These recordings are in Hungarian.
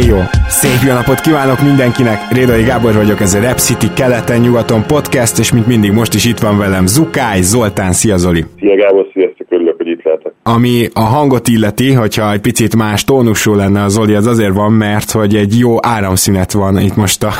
Éjjó! Szép jó napot kívánok mindenkinek! Rédai Gábor vagyok, ez a Rap City keleten-nyugaton podcast, és mint mindig most is itt van velem Zukály Zoltán, szia Zoli! Szia Gábor, sziasztok, örülök, hogy itt lehetek. Ami a hangot illeti, hogyha egy picit más tónusú lenne a Zoli, az azért van, mert hogy egy jó áramszünet van itt most a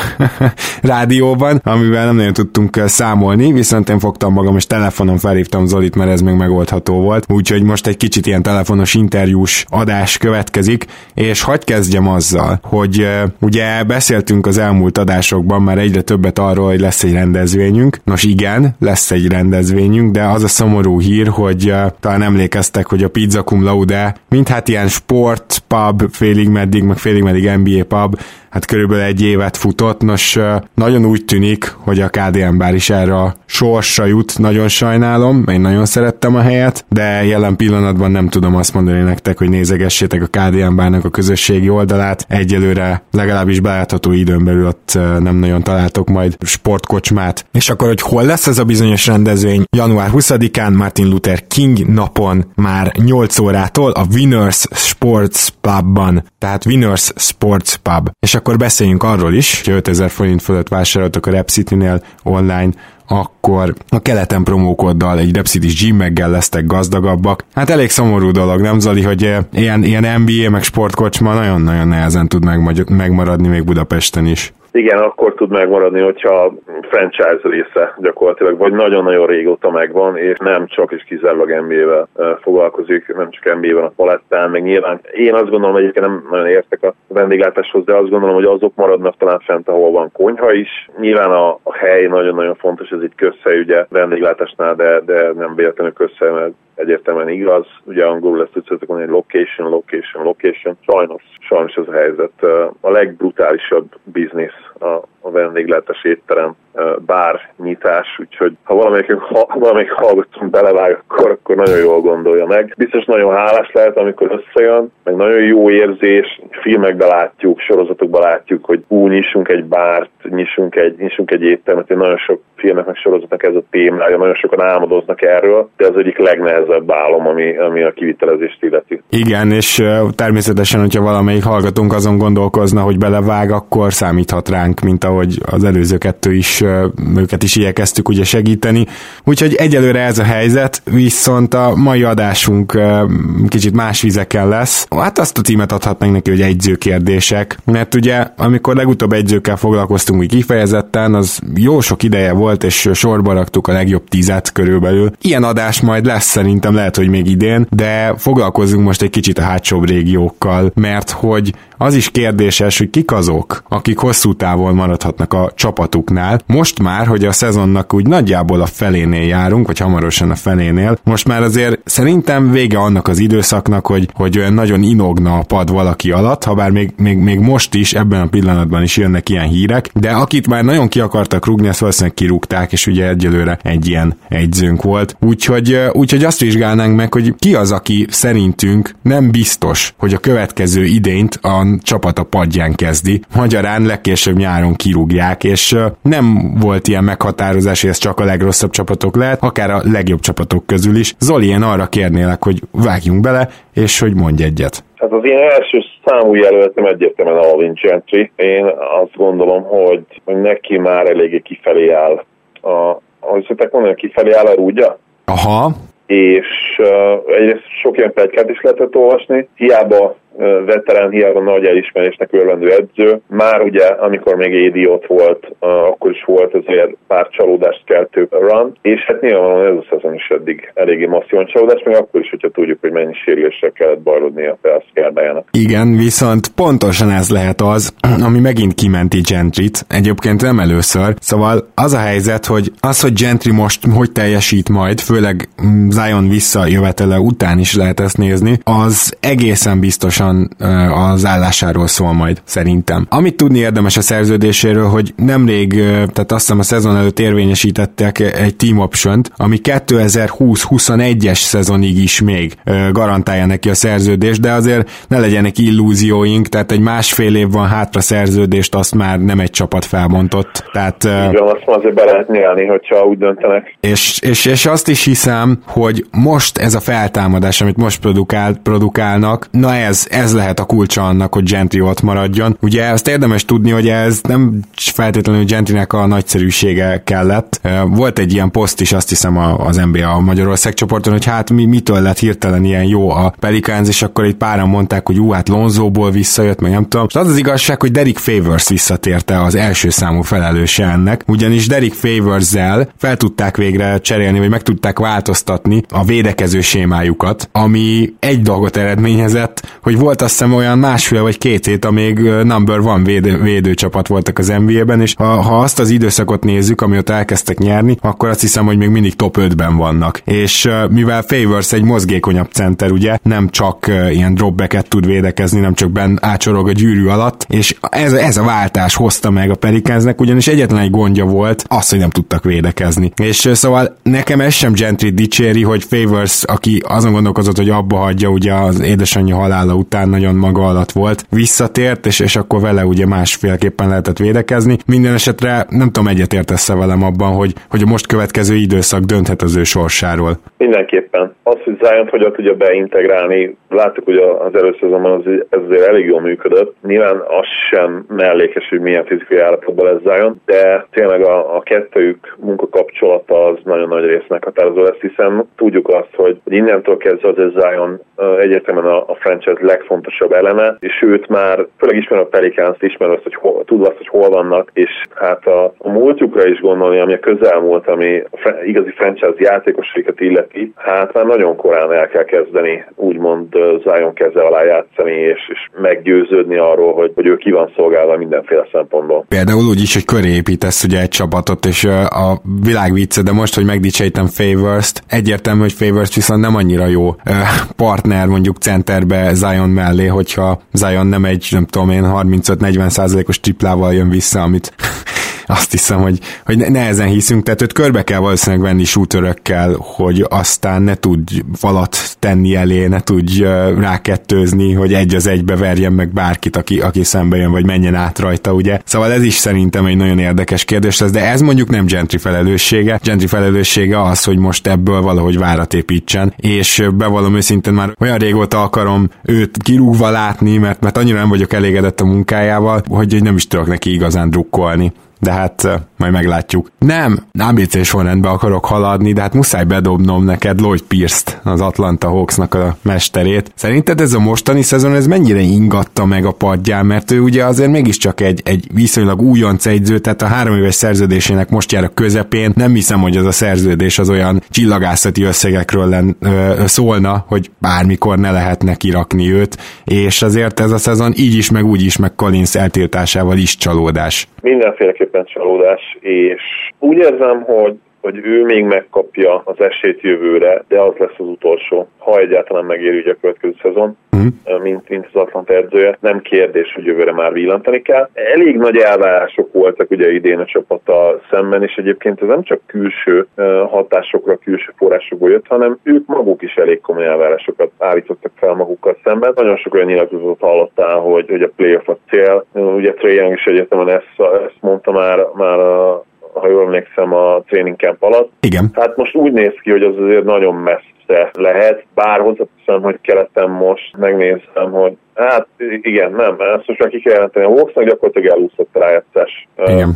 rádióban, amivel nem nagyon tudtunk számolni, viszont én fogtam magam, és telefonon felhívtam Zolit, mert ez még megoldható volt, úgyhogy most egy kicsit ilyen telefonos interjús adás következik, és hagyj kezdjem azzal, hogy ugye beszéltünk az elmúlt adásokban már egyre többet arról, hogy lesz egy rendezvényünk. Nos igen, lesz egy rendezvényünk, de az a szomorú hír, hogy talán emlékeztek, hogy a Pizza Cum Laude, mint hát ilyen sport, pub, félig meddig, meg félig meddig NBA pub, hát körülbelül egy évet futott. Nos, nagyon úgy tűnik, hogy a KDM bár is erre a sorsra jut, nagyon sajnálom, én nagyon szerettem a helyet, de jelen pillanatban nem tudom azt mondani nektek, hogy nézegessétek a KDM bárnak a közösségi oldalát. Egyelőre legalábbis belátható időn belül ott nem nagyon találtok majd sportkocsmát. És akkor, hogy hol lesz ez a bizonyos rendezvény? Január 20-án Martin Luther King napon már 8 órától a Winners Sports Pubban, tehát Winners Sports Pub. És akkor beszéljünk arról is, hogy 5000 forint fölött vásároltok a Rap City-nél online, akkor a keleten promókoddal egy Repsitis G-meggel lesztek gazdagabbak. Hát elég szomorú dolog, nem Zoli, hogy ilyen, ilyen NBA meg sportkocsma nagyon-nagyon nehezen tud megmaradni még Budapesten is. Igen, akkor tud megmaradni, hogyha franchise része gyakorlatilag, vagy nagyon-nagyon régóta megvan, és nem csak és kizárólag NBA-vel foglalkozik, nem csak NBA-ben a palettán, meg nyilván én azt gondolom, egyébként nem nagyon értek a vendéglátáshoz, de azt gondolom, hogy azok maradnak talán fent, ahol van konyha is. Nyilván a, a hely nagyon-nagyon fontos, ez egy közhely ugye vendéglátásnál, de, de nem véletlenül közhely, mert egyértelműen igaz. Ugye angolul ezt úgy szoktuk mondani, location, location, location. Sajnos, sajnos ez a helyzet. A legbrutálisabb biznisz a, a vendéglátás étterem bár nyitás, úgyhogy ha valamelyik, ha valamelyik hallgatunk belevág, akkor, akkor nagyon jól gondolja meg. Biztos nagyon hálás lehet, amikor összejön, meg nagyon jó érzés, filmekben látjuk, sorozatokban látjuk, hogy ú, nyissunk egy bárt, nyissunk egy, nyissunk egy éttermet, én nagyon sok filmnek, meg sorozatnak ez a témája, nagyon sokan álmodoznak erről, de az egyik legnehezebb álom, ami, ami a kivitelezést illeti. Igen, és természetesen, hogyha valamelyik hallgatunk azon gondolkozna, hogy belevág, akkor számíthat ránk, mint ahogy az előző kettő is őket is igyekeztük ugye segíteni. Úgyhogy egyelőre ez a helyzet, viszont a mai adásunk kicsit más vizeken lesz. Hát azt a címet adhatnánk neki, hogy egyzőkérdések, mert ugye amikor legutóbb egyzőkkel foglalkoztunk úgy kifejezetten, az jó sok ideje volt, és sorba raktuk a legjobb tízet körülbelül. Ilyen adás majd lesz szerintem, lehet, hogy még idén, de foglalkozunk most egy kicsit a hátsóbb régiókkal, mert hogy az is kérdéses, hogy kik azok, akik hosszú távon maradhatnak a csapatuknál. Most már, hogy a szezonnak úgy nagyjából a felénél járunk, vagy hamarosan a felénél, most már azért szerintem vége annak az időszaknak, hogy, hogy olyan nagyon inogna a pad valaki alatt, ha bár még, még, még most is, ebben a pillanatban is jönnek ilyen hírek, de akit már nagyon ki akartak rúgni, azt valószínűleg kirúgták, és ugye egyelőre egy ilyen egyzőnk volt. Úgyhogy, úgyhogy azt vizsgálnánk meg, hogy ki az, aki szerintünk nem biztos, hogy a következő idényt a csapat a padján kezdi. Magyarán legkésőbb nyáron kirúgják, és nem volt ilyen meghatározás, hogy ez csak a legrosszabb csapatok lehet, akár a legjobb csapatok közül is. Zoli, én arra kérnélek, hogy vágjunk bele, és hogy mondj egyet. Hát az én első számú jelöltem egyértelműen Alvin Gentry. Én azt gondolom, hogy, hogy neki már eléggé kifelé áll a, ahogy szokták mondani, kifelé áll a rúgya. Aha. És uh, egyrészt sok ilyen plegykát is lehetett olvasni, hiába veterán, hiába nagy elismerésnek örvendő edző. Már ugye, amikor még Édi ott volt, akkor is volt azért pár csalódást keltő run, és hát nyilvánvalóan ez a szezon is eddig eléggé masszívan csalódás, még akkor is, hogyha tudjuk, hogy mennyi sérülésre kellett bajlódni a Felszkárdájának. Igen, viszont pontosan ez lehet az, ami megint kimenti Gentryt, egyébként nem először. Szóval az a helyzet, hogy az, hogy Gentry most hogy teljesít majd, főleg Zion visszajövetele után is lehet ezt nézni, az egészen biztosan pontosan az állásáról szól majd, szerintem. Amit tudni érdemes a szerződéséről, hogy nemrég, tehát azt hiszem a szezon előtt érvényesítettek egy team option ami 2020-21-es szezonig is még garantálja neki a szerződést, de azért ne legyenek illúzióink, tehát egy másfél év van hátra szerződést, azt már nem egy csapat felmontott. Tehát, Igen, azt azért be lehet nyelni, hogyha úgy döntenek. És, és, és azt is hiszem, hogy most ez a feltámadás, amit most produkál, produkálnak, na ez, ez lehet a kulcsa annak, hogy Gentry ott maradjon. Ugye azt érdemes tudni, hogy ez nem feltétlenül Gentrynek a nagyszerűsége kellett. Volt egy ilyen poszt is, azt hiszem az NBA Magyarország csoporton, hogy hát mi, mitől lett hirtelen ilyen jó a Pelicans, és akkor egy páran mondták, hogy ú, hát Lonzóból visszajött, meg nem tudom. Most az az igazság, hogy Derek Favors visszatérte az első számú felelőse ennek, ugyanis Derek Favors-zel fel tudták végre cserélni, vagy meg tudták változtatni a védekező sémájukat, ami egy dolgot eredményezett, hogy volt azt hiszem olyan másfél vagy két hét, amíg number van védő, védőcsapat voltak az NBA-ben, és ha, ha azt az időszakot nézzük, amióta elkezdtek nyerni, akkor azt hiszem, hogy még mindig top 5-ben vannak. És mivel Favors egy mozgékonyabb center, ugye, nem csak ilyen dropbacket tud védekezni, nem csak ben ácsorog a gyűrű alatt, és ez, ez a váltás hozta meg a Pelicansnek, ugyanis egyetlen egy gondja volt, az, hogy nem tudtak védekezni. És szóval nekem ez sem Gentry dicséri, hogy Favors, aki azon gondolkozott, hogy abba hagyja, ugye az édesanyja halála után nagyon maga alatt volt, visszatért, és, és akkor vele ugye másfélképpen lehetett védekezni. Minden esetre nem tudom, egyetértesz-e velem abban, hogy, hogy a most következő időszak dönthet az ő sorsáról. Mindenképpen. Az, hogy Zion hogyan tudja beintegrálni, láttuk, hogy az előszezonban az, ez azért elég jól működött. Nyilván az sem mellékes, hogy milyen fizikai állapotban lesz Zion, de tényleg a, a kettőjük munkakapcsolata az nagyon nagy rész meghatározó lesz, hiszen tudjuk azt, hogy innentől kezdve az Zion egyértelműen a, a franchise legfontosabb eleme, és őt már, főleg ismer a Pelicans, ismer azt, hogy hol, tudva azt, hogy hol vannak, és hát a, a múltjukra is gondolni, ami a közelmúlt, ami a igazi franchise játékosaikat illeti, hát már nagyon korán el kell kezdeni úgymond Zion keze alá játszani, és, és meggyőződni arról, hogy, hogy ő ki van szolgálva mindenféle szempontból. Például úgy is, hogy köré építesz ugye egy csapatot, és a világ vicce, de most, hogy megdicsejtem Favors-t, egyértelmű, hogy Favors viszont nem annyira jó partner mondjuk centerbe Zion mellé, hogyha Zion nem egy, nem tudom én, 35-40 százalékos triplával jön vissza, amit azt hiszem, hogy, hogy nehezen hiszünk, tehát őt körbe kell valószínűleg venni sútörökkel, hogy aztán ne tudj falat tenni elé, ne tudj rákettőzni, hogy egy az egybe verjen meg bárkit, aki, aki szembe jön, vagy menjen át rajta, ugye? Szóval ez is szerintem egy nagyon érdekes kérdés lesz, de ez mondjuk nem Gentry felelőssége. Gentry felelőssége az, hogy most ebből valahogy várat építsen, és bevallom őszintén már olyan régóta akarom őt kirúgva látni, mert, mert annyira nem vagyok elégedett a munkájával, hogy nem is tudok neki igazán drukkolni de hát majd meglátjuk. Nem, ABC sorrendbe akarok haladni, de hát muszáj bedobnom neked Lloyd Pierce-t, az Atlanta Hawksnak a mesterét. Szerinted ez a mostani szezon, ez mennyire ingatta meg a padján, mert ő ugye azért mégiscsak egy, egy viszonylag újonc egyző, tehát a három éves szerződésének most jár a közepén. Nem hiszem, hogy az a szerződés az olyan csillagászati összegekről len, ö, szólna, hogy bármikor ne lehetne kirakni őt, és azért ez a szezon így is, meg úgy is, meg Collins eltiltásával is csalódás. Mindenféleképpen csalódás, és úgy érzem, hogy hogy ő még megkapja az esélyt jövőre, de az lesz az utolsó, ha egyáltalán megéri ugye a következő szezon, uh-huh. mint, mint az Atlant edzője. Nem kérdés, hogy jövőre már villantani kell. Elég nagy elvárások voltak ugye idén a csapata szemben, és egyébként ez nem csak külső hatásokra, külső forrásokból jött, hanem ők maguk is elég komoly elvárásokat állítottak fel magukkal szemben. Nagyon sok olyan nyilatkozatot hallottál, hogy, hogy a playoff a cél. Ugye Young is egyetemen ezt, ezt mondta már, már a ha jól emlékszem, a training camp alatt. Igen. Hát most úgy néz ki, hogy az azért nagyon messze lehet, bár hozzáteszem, hogy keleten most megnézem, hogy Hát igen, nem, ezt most már ki kell jelenteni. A Hawksnak gyakorlatilag elúszott a rájátszás.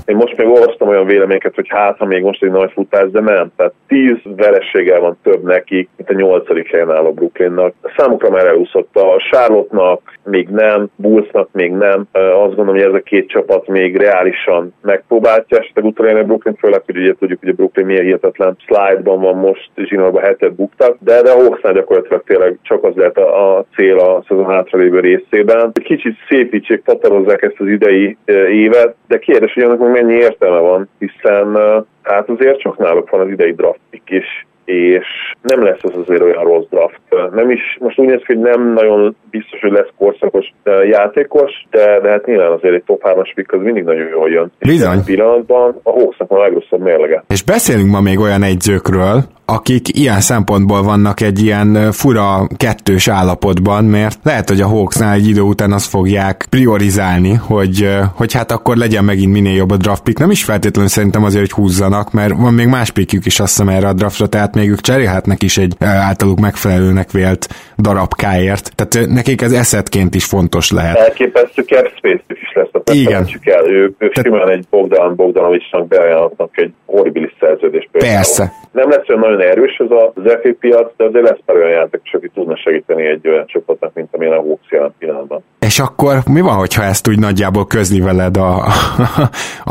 Én most még olvastam olyan véleményeket, hogy hát, ha még most egy nagy futás, de nem. Tehát tíz verességgel van több neki, mint a nyolcadik helyen áll a Brooklynnak. A számukra már elúszott. A Charlotte-nak még nem, Bullsnak még nem. Azt gondolom, hogy ez a két csapat még reálisan megpróbálja, esetleg utolérni a Brooklyn, főleg, hogy ugye tudjuk, hogy a Brooklyn milyen hihetetlen slide-ban van most, zsinórban hetet buktak, de, de a Hawksnál gyakorlatilag tényleg csak az lehet a, a cél a szezon hátralévő részében. Kicsit szépítsék, tatarozzák ezt az idei évet, de kérdés, hogy annak mennyi értelme van, hiszen hát azért csak náluk van az idei draftik, és és nem lesz ez azért olyan rossz draft. Nem is, most úgy néz ki, hogy nem nagyon biztos, hogy lesz korszakos játékos, de, de hát nyilván azért egy top 3-as pick az mindig nagyon jól jön. Bizony. pillanatban a Hawksnak a legrosszabb mérlege. És beszélünk ma még olyan egyzőkről, akik ilyen szempontból vannak egy ilyen fura kettős állapotban, mert lehet, hogy a Hawksnál egy idő után azt fogják priorizálni, hogy, hogy hát akkor legyen megint minél jobb a draft pick. Nem is feltétlenül szerintem azért, hogy húzzanak, mert van még más pickjük is azt hiszem erre a draftra, tehát még ők cserélhetnek is egy általuk megfelelőnek vélt darabkáért. Tehát nekik ez eszetként is fontos lehet. Elképesztő cap space is lesz, a Igen. el. Ők, ők Te... simán egy Bogdan Bogdanovicsnak beajánlatnak egy horribilis szerződést. Például. Persze. Nem lesz olyan nagyon erős ez az FA piac, de azért lesz pár olyan játékos, aki tudna segíteni egy olyan csapatnak, mint amilyen a Hawks jelen pillanatban. És akkor mi van, hogyha ezt úgy nagyjából közni veled a,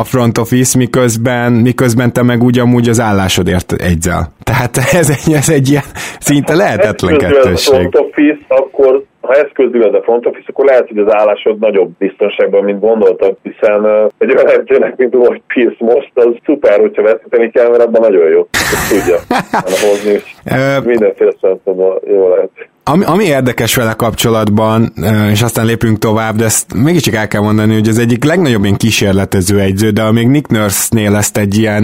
a front office, miközben, miközben te meg ugyanúgy az állásodért egyzel? Tehát ez egy, ez egy ilyen szinte lehetetlen kettősség. A front office, akkor ha ezt közüled a front office, akkor lehet, hogy az állásod nagyobb biztonságban, mint gondoltad, hiszen egy olyan edzőnek, mint Lloyd Pierce most, az szuper, hogyha veszíteni kell, mert abban nagyon jó. Ezt tudja hozni, mindenféle szempontból jó lehet. Ami, ami érdekes vele kapcsolatban, és aztán lépünk tovább, de ezt mégiscsak el kell mondani, hogy az egyik legnagyobb ilyen kísérletező egyző, de amíg Nick Nurse-nél ezt egy ilyen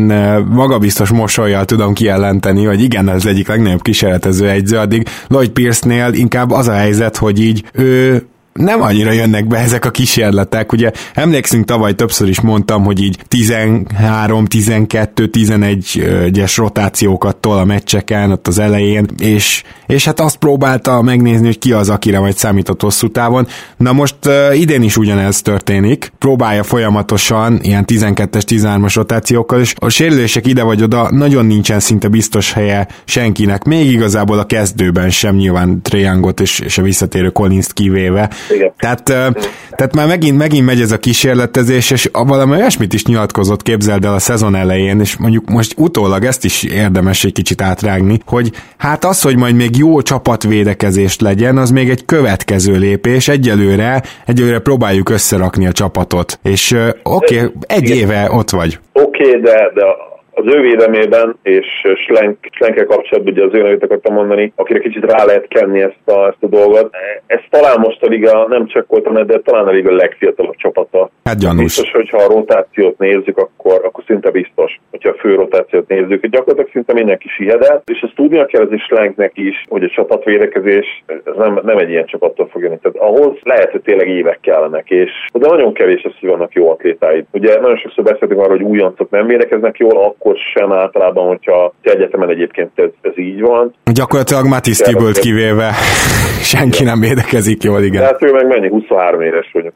magabiztos mosolyjal tudom kijelenteni, hogy igen, ez egyik legnagyobb kísérletező egyző, addig Lloyd Pierce-nél inkább az a helyzet, hogy így ő nem annyira jönnek be ezek a kísérletek. Ugye emlékszünk, tavaly többször is mondtam, hogy így 13, 12, 11-es rotációkat tol a meccseken ott az elején, és, és hát azt próbálta megnézni, hogy ki az, akire majd számított hosszú távon. Na most uh, idén is ugyanez történik, próbálja folyamatosan ilyen 12-es, 13-as rotációkkal, és a sérülések ide vagy oda nagyon nincsen szinte biztos helye senkinek, még igazából a kezdőben sem nyilván Triangot és, és a visszatérő Collins-t kivéve, igen. Tehát, tehát már megint, megint megy ez a kísérletezés, és valami olyasmit is nyilatkozott, képzeld el a szezon elején, és mondjuk most utólag ezt is érdemes egy kicsit átrágni, hogy hát az, hogy majd még jó csapatvédekezést legyen, az még egy következő lépés, egyelőre, egyelőre próbáljuk összerakni a csapatot, és oké, okay, egy Igen. éve ott vagy. Oké, okay, de, de az ő védelmében, és Schlenk, Schlenkel kapcsolatban ugye az ő akartam mondani, akire kicsit rá lehet kenni ezt a, ezt a dolgot. Ez talán most a liga, nem csak voltam, de talán a liga legfiatalabb csapata. Hát gyanús. Biztos, hogyha a rotációt nézzük, akkor, akkor szinte biztos, hogyha a fő rotációt nézzük, hogy gyakorlatilag szinte mindenki sihedett, és ezt tudnia kell az Schlenknek is, hogy a csapatvédekezés ez nem, nem egy ilyen csapattól fog jönni. Tehát ahhoz lehet, hogy tényleg évek kellenek, és de nagyon kevés az, hogy vannak jó atlétáid. Ugye nagyon sokszor beszéltünk arról, hogy újoncok nem védekeznek jól, akkor sem általában, hogyha egyetemen egyébként ez, ez így van. Gyakorlatilag Matis Tibolt kivéve senki nem védekezik jól, igen. Hát ő meg mennyi, 23 éves vagyok.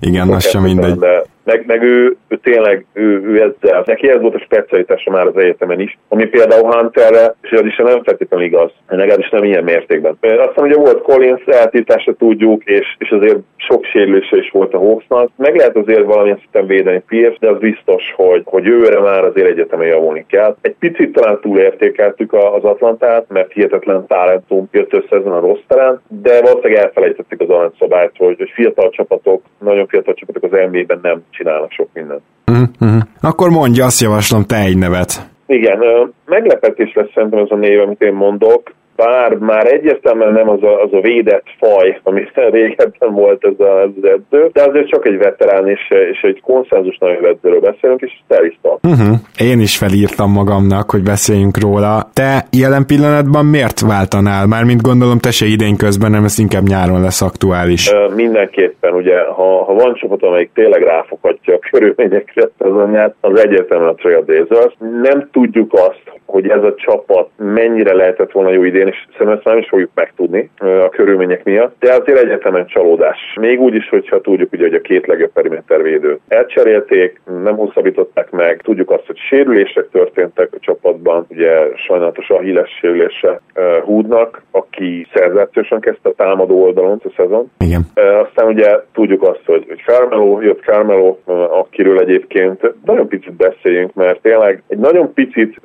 Igen, az sem mindegy. De meg, meg ő, ő tényleg, ő, ő ezzel, neki ez volt a specialitása már az egyetemen is, ami például Hunterre, és az is nem feltétlenül igaz, legalábbis nem ilyen mértékben. Aztán ugye volt Collins eltiltása tudjuk, és, és azért sok sérülése is volt a Hawksnak. Meg lehet azért valamilyen szinten védeni Pierce, de az biztos, hogy, hogy őre már azért egyetemen javulni kell. Egy picit talán túlértékeltük az Atlantát, mert hihetetlen talentum jött össze ezen a rossz terén, de valószínűleg elfelejtettük az aranyszabályt, hogy, hogy fiatal csapatok, nagyon fiatal csapatok az NBA-ben nem csinálnak sok mindent. Uh-huh. Akkor mondja, azt javaslom, te egy nevet. Igen, meglepetés lesz szerintem ez a név, amit én mondok bár már egyértelműen nem az a, az a védett faj, ami régebben volt ez, a, az edző, de azért csak egy veterán és, és egy konszenzus nagyon edzőről beszélünk, és Terista. Uh-huh. Én is felírtam magamnak, hogy beszéljünk róla. Te jelen pillanatban miért váltanál? Mármint gondolom te se idén közben, nem ez inkább nyáron lesz aktuális. Uh, mindenképpen, ugye, ha, ha van csapat, amelyik tényleg ráfoghatja a körülményekre szezonját, az egyértelműen a Trailblazers. Nem tudjuk azt, hogy ez a csapat mennyire lehetett volna jó idén, és szerintem ezt nem is fogjuk megtudni a körülmények miatt, de azért egyetemen csalódás. Még úgy is, hogyha tudjuk, ugye, hogy a két legjobb perimétervédő elcserélték, nem hosszabbították meg, tudjuk azt, hogy sérülések történtek a csapatban, ugye sajnálatos a híles sérülése húdnak, aki szenzációsan kezdte a támadó oldalon a szezon. Igen. Aztán ugye tudjuk azt, hogy, hogy Carmelo, jött Carmelo, akiről egyébként nagyon picit beszéljünk, mert tényleg egy nagyon picit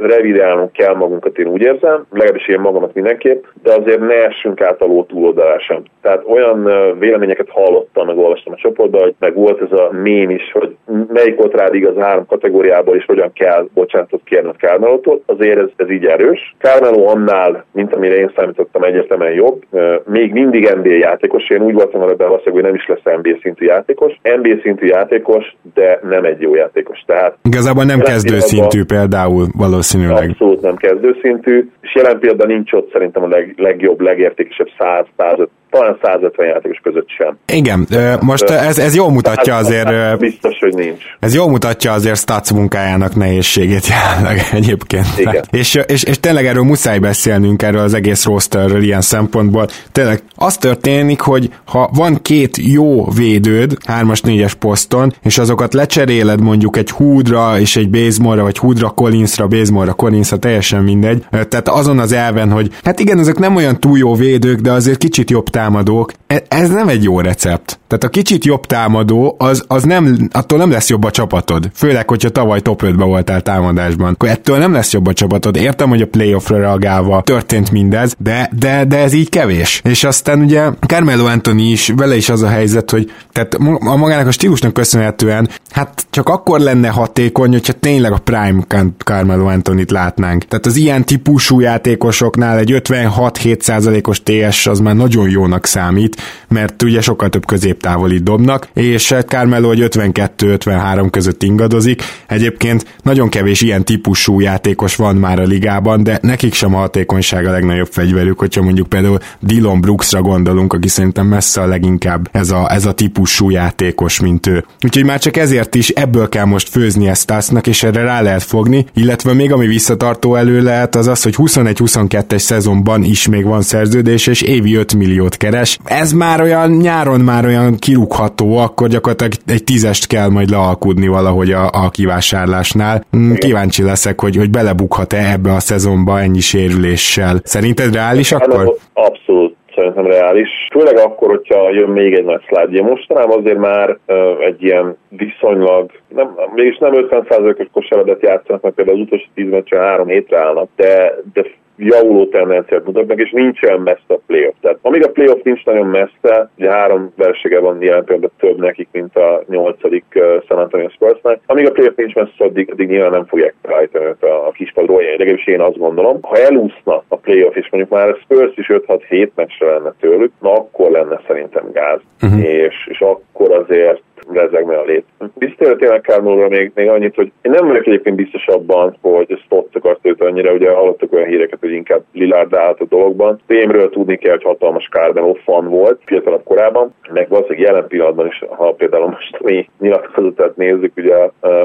revidálnunk kell magunkat, én úgy érzem, legalábbis én magamat mindenképp, de azért ne essünk át a ló túloldalá sem. Tehát olyan véleményeket hallottam, meg olvastam a csoportban, hogy meg volt ez a mém is, hogy melyik volt rád igaz három kategóriából, és hogyan kell bocsánatot kérned Carmelótól, azért ez, ez így erős. Carmelo annál, mint amire én számítottam, egyértelműen jobb. Még mindig NBA játékos, én úgy voltam ebben valószínűleg, hogy nem is lesz NBA szintű játékos. NBA szintű játékos, de nem egy jó játékos. Tehát Igazából nem kezdő szintű például valószínűleg. Abszolút nem kezdő szintű, és jelen pillanatban nincs ott szerintem a leg, legjobb, legértékesebb 100-105 talán 150 játékos között sem. Igen, most ez, ez jól mutatja azért... Biztos, hogy nincs. Ez jól mutatja azért Stats munkájának nehézségét jelenleg egyébként. Igen. És, és, és tényleg erről muszáj beszélnünk, erről az egész rosterről ilyen szempontból. Tényleg az történik, hogy ha van két jó védőd, 3-as, 4-es poszton, és azokat lecseréled mondjuk egy húdra és egy Bazemore-ra, vagy húdra Collinsra, Bazemore-ra Collinsra, teljesen mindegy. Tehát azon az elven, hogy hát igen, ezek nem olyan túl jó védők, de azért kicsit jobb támadók. E- ez nem egy jó recept. Tehát a kicsit jobb támadó, az, az nem, attól nem lesz jobb a csapatod. Főleg, hogyha tavaly top 5-be voltál támadásban. Akkor ettől nem lesz jobb a csapatod. Értem, hogy a playoffra reagálva történt mindez, de, de, de ez így kevés. És aztán ugye Carmelo Anthony is, vele is az a helyzet, hogy tehát a magának a stílusnak köszönhetően, hát csak akkor lenne hatékony, hogyha tényleg a prime Carmelo Anthony-t látnánk. Tehát az ilyen típusú játékosoknál egy 56-7%-os TS az már nagyon jónak számít, mert ugye sokkal több középtávoli dobnak, és Carmelo egy 52-53 között ingadozik. Egyébként nagyon kevés ilyen típusú játékos van már a ligában, de nekik sem a hatékonyság a legnagyobb fegyverük, hogyha mondjuk például Dylan Brooksra gondolunk, aki szerintem messze a leginkább ez a, ez a típusú játékos, mint ő. Úgyhogy már csak ezért is ebből kell most főzni ezt Stásznak, és erre rá lehet fogni, illetve még ami visszatartó elő lehet, az az, hogy 21-22-es szezonban is még van szerződés, és évi 5 milliót keres. Ez már olyan nyáron már olyan kirúgható, akkor gyakorlatilag egy tízest kell majd lealkudni valahogy a, a kivásárlásnál. Mm, kíváncsi leszek, hogy, hogy belebukhat-e ebbe a szezonba ennyi sérüléssel. Szerinted reális akkor? Abszolút szerintem reális. Főleg akkor, hogyha jön még egy nagy slide. Mostanában azért már uh, egy ilyen viszonylag, nem, mégis nem 50%-os kosaradat játszanak, mert például az utolsó 10 meccsen 3 hétre állnak, de, de javuló tendenciát mutatnak, és nincs olyan messze a playoff. Tehát amíg a playoff nincs nagyon messze, ugye három versége van jelen például több nekik, mint a nyolcadik uh, San Antonio Spursnak, amíg a playoff nincs messze, addig, addig nyilván nem fogják felállítani a, a kispadról, legalábbis én azt gondolom. Ha elúszna a playoff, és mondjuk már a Spurs is 5-6-7 meccsre lenne tőlük, na akkor lenne szerintem gáz. Uh-huh. És, és akkor azért lezegne a lét. Biztos tényleg Kármóra még, még annyit, hogy én nem vagyok egyébként biztos abban, hogy Stotts akart őt annyira, ugye hallottak olyan híreket, hogy inkább Lillard állt a dologban. Témről tudni kell, hogy hatalmas Carmelo fan volt fiatalabb korában, meg valószínűleg jelen pillanatban is, ha például most mi nyilatkozatot nézzük, ugye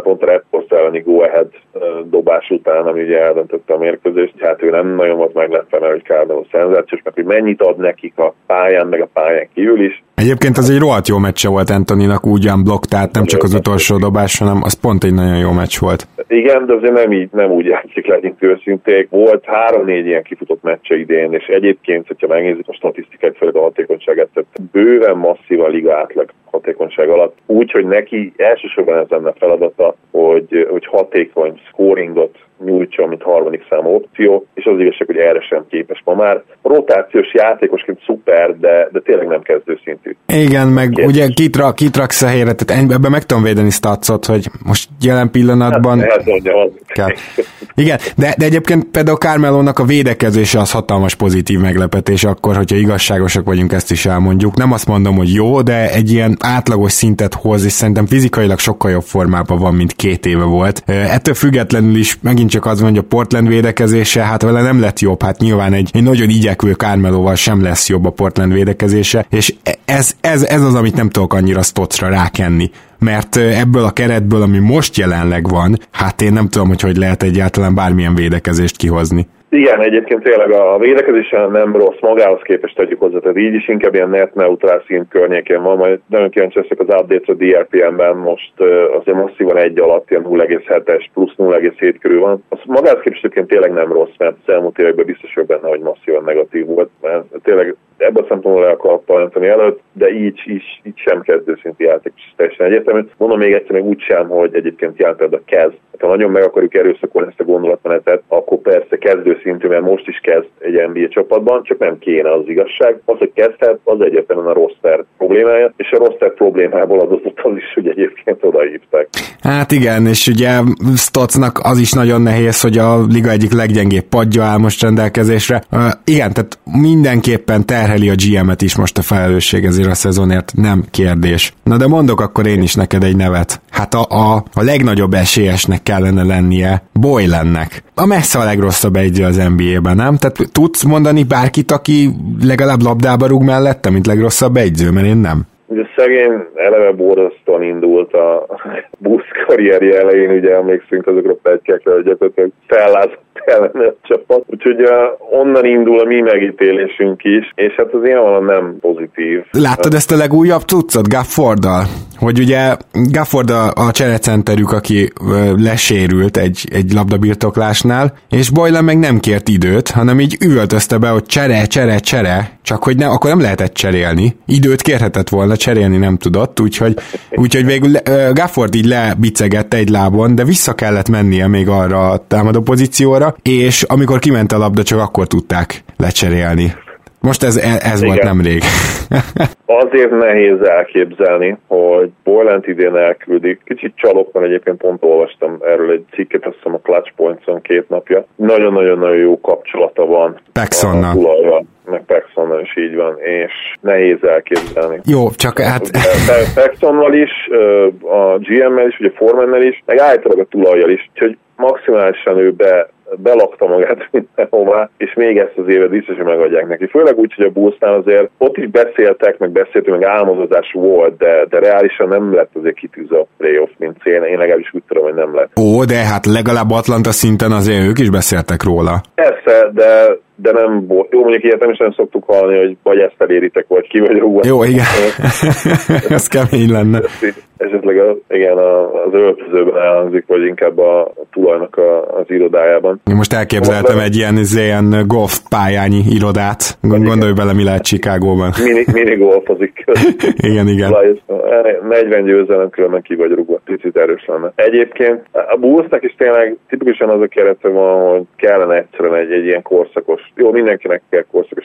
pont a Raptors elleni go ahead dobás után, ami ugye eldöntötte a mérkőzést, hát ő nem nagyon volt meglepve, mert hogy Carmelo szenzációs, meg hogy mennyit ad nekik a pályán, meg a pályán kívül is. Egyébként az egy rohadt jó meccse volt Antoninak úgy blokk, tehát nem csak az utolsó dobás, hanem az pont egy nagyon jó meccs volt. Igen, de azért nem, így, nem úgy játszik, legyünk őszinték. Volt három-négy ilyen kifutott meccse idén, és egyébként, hogyha megnézzük a statisztikát, főleg a hatékonyságát, tehát bőven masszív a liga átlag hatékonyság alatt. Úgy, hogy neki elsősorban ez lenne feladata, hogy, hogy hatékony scoringot nyújtson, mint harmadik számú opció, és az igazság, hogy erre sem képes ma már. Rotációs játékosként szuper, de, de tényleg nem kezdő szintű. Igen, meg Két. ugye kitrak, kitraksz a helyre, tehát ebben meg tudom védeni statszot, hogy most jelen pillanatban... Hát, kell. Igen, de, de egyébként például Carmelónak a védekezése az hatalmas pozitív meglepetés akkor, hogyha igazságosak vagyunk, ezt is elmondjuk. Nem azt mondom, hogy jó, de egy ilyen átlagos szintet hoz, és szerintem fizikailag sokkal jobb formában van, mint két éve volt. Ettől függetlenül is megint csak az van, hogy a Portland védekezése, hát vele nem lett jobb, hát nyilván egy, egy nagyon igyekvő Carmelóval sem lesz jobb a Portland védekezése, és ez, ez, ez az, amit nem tudok annyira Stotsra rákenni mert ebből a keretből, ami most jelenleg van, hát én nem tudom, hogy hogy lehet egyáltalán bármilyen védekezést kihozni. Igen, egyébként tényleg a védekezésen nem rossz, magához képest tegyük hozzá, tehát így is inkább ilyen net neutrál szint környékén van, majd nagyon kíváncsi leszek az updates a DRPM-ben, most azért masszívan egy alatt, ilyen 0,7-es plusz 0,7 körül van. Az magához képest egyébként tényleg nem rossz, mert az elmúlt években biztos vagyok benne, hogy masszívan negatív volt, mert tényleg ebben a szempontból le akar Anthony előtt, de így, így, így sem kezdőszinti játékos, teljesen egyértelmű. Mondom még egyszer, még úgy sem, hogy egyébként jelen például kezd. Ha nagyon meg akarjuk erőszakolni ezt a gondolatmenetet, akkor persze kezdőszintű, mert most is kezd egy NBA csapatban, csak nem kéne az igazság. Az, hogy kezdhet, az egyértelműen a roster problémája, és a roster problémából adott az is, hogy egyébként odahívták. Hát igen, és ugye Stotznak az is nagyon nehéz, hogy a liga egyik leggyengébb padja áll most rendelkezésre. Uh, igen, tehát mindenképpen terheli a GM-et is most a felelősség ezért a szezonért, nem kérdés. Na de mondok akkor én is neked egy nevet. Hát a, a, a legnagyobb esélyesnek kellene lennie Boylennek. A messze a legrosszabb egyző az NBA-ben, nem? Tehát tudsz mondani bárkit, aki legalább labdába rúg mellette, mint legrosszabb egyző, mert én nem. Ugye szegény eleve borzasztóan indult a busz karrierje elején, ugye emlékszünk azokra a pegykekre, hogy gyakorlatilag fellázott ellene a csapat. Úgyhogy uh, onnan indul a mi megítélésünk is, és hát az ilyen nem pozitív. Láttad ezt a legújabb cuccot Gafforddal? Hogy ugye Gafford a, a cserecenterük, aki uh, lesérült egy, egy labdabirtoklásnál, és Boylan meg nem kért időt, hanem így üvöltözte be, hogy csere, csere, csere, csak hogy ne, akkor nem lehetett cserélni. Időt kérhetett volna, cserélni nem tudott, úgyhogy, úgyhogy végül uh, Gafford így lebicegett egy lábon, de vissza kellett mennie még arra a támadó pozícióra, és amikor kiment a labda, csak akkor tudták lecserélni. Most ez, ez volt nemrég. Azért nehéz elképzelni, hogy Boylant idén elküldik. Kicsit csalok, mert egyébként pont olvastam erről egy cikket, azt hiszem a Clutch Points-on két napja. Nagyon-nagyon-nagyon jó kapcsolata van. Paxsonnal. meg Paxsonnal is így van, és nehéz elképzelni. Jó, csak hát... Paxsonnal is, a GM-mel is, ugye Formannel is, meg általában a tulajjal is, úgyhogy maximálisan ő be belakta magát mindenhová, és még ezt az évet biztos, hogy megadják neki. Főleg úgy, hogy a Bullsnál azért ott is beszéltek, meg beszéltünk, meg álmodozás volt, de, de reálisan nem lett azért kitűzve a playoff, mint cél. Én legalábbis úgy tudom, hogy nem lett. Ó, de hát legalább Atlanta szinten azért ők is beszéltek róla. Persze, de de nem volt. Jó, mondjuk ilyet nem is nem szoktuk hallani, hogy vagy ezt eléritek, vagy ki vagy rúgva. Jó, igen. Ez kemény lenne. Esetleg az, igen, az öltözőben elhangzik, vagy inkább a, tulajnak a, az irodájában. Én most elképzeltem egy ilyen, ilyen golf pályányi irodát. Gondolj bele, mi lehet Chicagóban. Mini, mini golfozik. igen, igen. 40 győzelem különben ki vagy rúgva. Picit erős lenne. Egyébként a Bullsnak is tényleg tipikusan az a kerete van, hogy kellene egyszerűen egy, egy ilyen korszakos jó, mindenkinek kell korszakos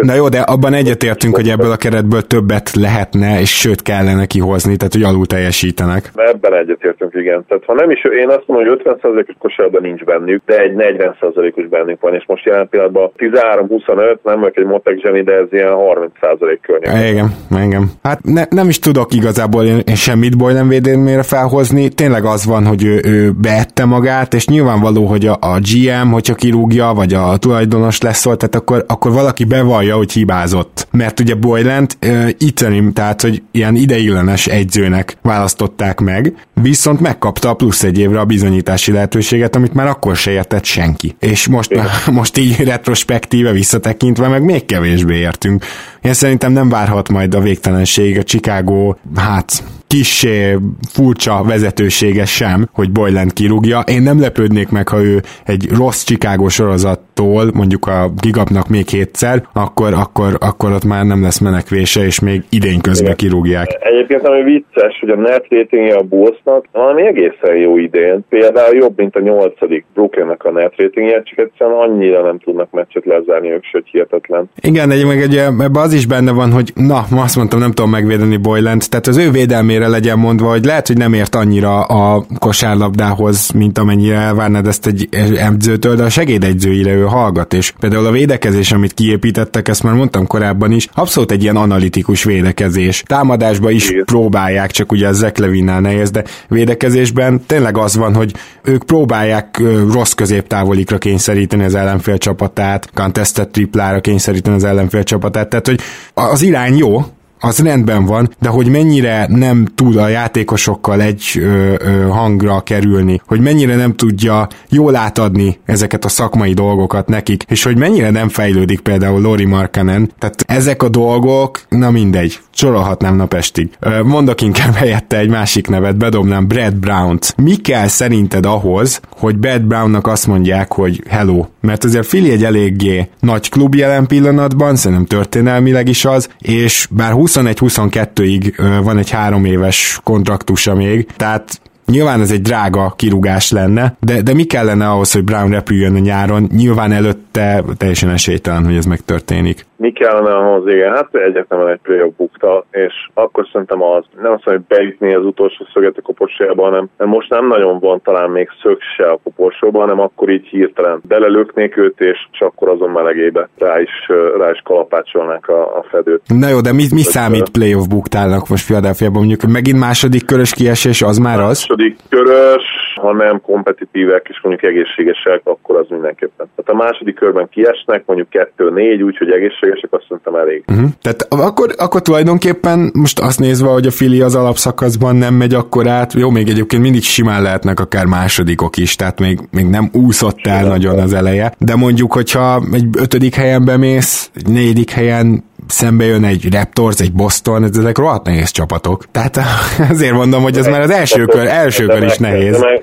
Na jó, de abban egyetértünk, hogy ebből a keretből többet lehetne, és sőt kellene kihozni, tehát hogy alul teljesítenek. Ebben egyetértünk, igen. Tehát ha nem is, én azt mondom, hogy 50%-os kosárban nincs bennük, de egy 40%-os bennük van, és most jelen pillanatban 13-25, nem vagyok egy motek zseni, de ez ilyen 30% környék. Igen, igen. Hát ne, nem is tudok igazából én, semmit Boylan védelmére felhozni, tényleg az van, hogy ő, ő beette magát, és nyilvánvaló, hogy a, a GM, hogyha kirúgja, vagy a tulajdonos lesz volt, tehát akkor, akkor valaki bevallja, hogy hibázott. Mert ugye Boylant uh, iterim, tehát hogy ilyen ideiglenes egyzőnek választották meg, viszont megkapta a plusz egy évre a bizonyítási lehetőséget, amit már akkor se értett senki. És most, most így retrospektíve visszatekintve meg még kevésbé értünk. Én szerintem nem várhat majd a végtelenség a Chicago, hát kissé furcsa vezetősége sem, hogy Boyland kirúgja. Én nem lepődnék meg, ha ő egy rossz Chicago sorozattól, mondjuk a Gigapnak még hétszer, akkor, akkor, akkor ott már nem lesz menekvése, és még idén közben kirúgják. Egyébként ami vicces, hogy a net ratingje a Bullsnak valami egészen jó idén. Például jobb, mint a nyolcadik Brooklynnek a net ratingje, csak egyszerűen annyira nem tudnak meccset lezárni ők, hogy hihetetlen. Igen, egy meg egy, ebbe az is benne van, hogy na, azt mondtam, nem tudom megvédeni Boylant, tehát az ő védelmére legyen mondva, hogy lehet, hogy nem ért annyira a kosárlabdához, mint amennyire elvárnád ezt egy edzőtől, de a segédegyzőire ő hallgat, és például a védekezés, amit kiépítettek, ezt már mondtam korábban is, abszolút egy ilyen analitikus védekezés. Támadásba is Igen. próbálják, csak ugye a Zach Levinnál nehéz, de védekezésben tényleg az van, hogy ők próbálják rossz középtávolikra kényszeríteni az ellenfél csapatát, contested triplára kényszeríteni az ellenfél csapatát, tehát hogy az irány jó, az rendben van, de hogy mennyire nem tud a játékosokkal egy ö, ö, hangra kerülni, hogy mennyire nem tudja jól átadni ezeket a szakmai dolgokat nekik, és hogy mennyire nem fejlődik például Lori Markanen, tehát ezek a dolgok, na mindegy, sorolhatnám napestig. Mondok inkább helyette egy másik nevet, bedobnám Brad Brown-t. Mi kell szerinted ahhoz, hogy Brad Brownnak azt mondják, hogy hello? Mert azért Fili egy eléggé nagy klub jelen pillanatban, szerintem történelmileg is az, és bár 21-22-ig van egy három éves kontraktusa még, tehát Nyilván ez egy drága kirúgás lenne, de, de mi kellene ahhoz, hogy Brown repüljön a nyáron? Nyilván előtte teljesen esélytelen, hogy ez megtörténik. Mi kellene ahhoz, igen, hát egyetemen egy playoff bukta, és akkor szerintem az, nem azt mondom, hogy beütni az utolsó szöget a koporsójába, hanem most nem nagyon van talán még szög se a koporsóban, hanem akkor így hirtelen belelöknék őt, és csak akkor azon melegébe rá is, rá is kalapácsolnák a, a fedőt. Na jó, de mi, mi számít playoff buktának most Philadelphia-ban? Mondjuk megint második körös kiesés, az már az? Második körös, ha nem kompetitívek és mondjuk egészségesek, akkor az mindenképpen. Tehát a második körben kiesnek, mondjuk 2-4, úgyhogy egészségesek, azt szerintem elég. Uh-huh. Tehát akkor, akkor tulajdonképpen most azt nézve, hogy a Fili az alapszakaszban nem megy akkor át, jó, még egyébként mindig simán lehetnek akár másodikok is, tehát még, még nem úszott el nagyon az eleje, de mondjuk, hogyha egy ötödik helyen bemész, egy negyedik helyen szembe jön egy Raptors, egy Boston, ezek rohadt nehéz csapatok. Tehát azért mondom, hogy ez már az első kör, első kör is nehéz. De,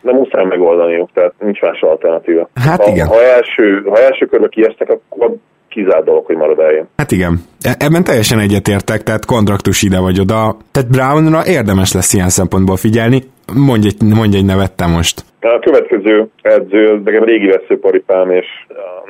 de muszáj megoldaniuk, tehát nincs más alternatíva. Hát ha, igen. Ha első, ha első körbe kiestek, akkor kizárt dolog, hogy marad eljön. Hát igen. E- ebben teljesen egyetértek, tehát kontraktus ide vagy oda. Tehát Brownra érdemes lesz ilyen szempontból figyelni. Mondj egy, mondj egy nevet te most. A következő edző, nekem régi veszőparipám, és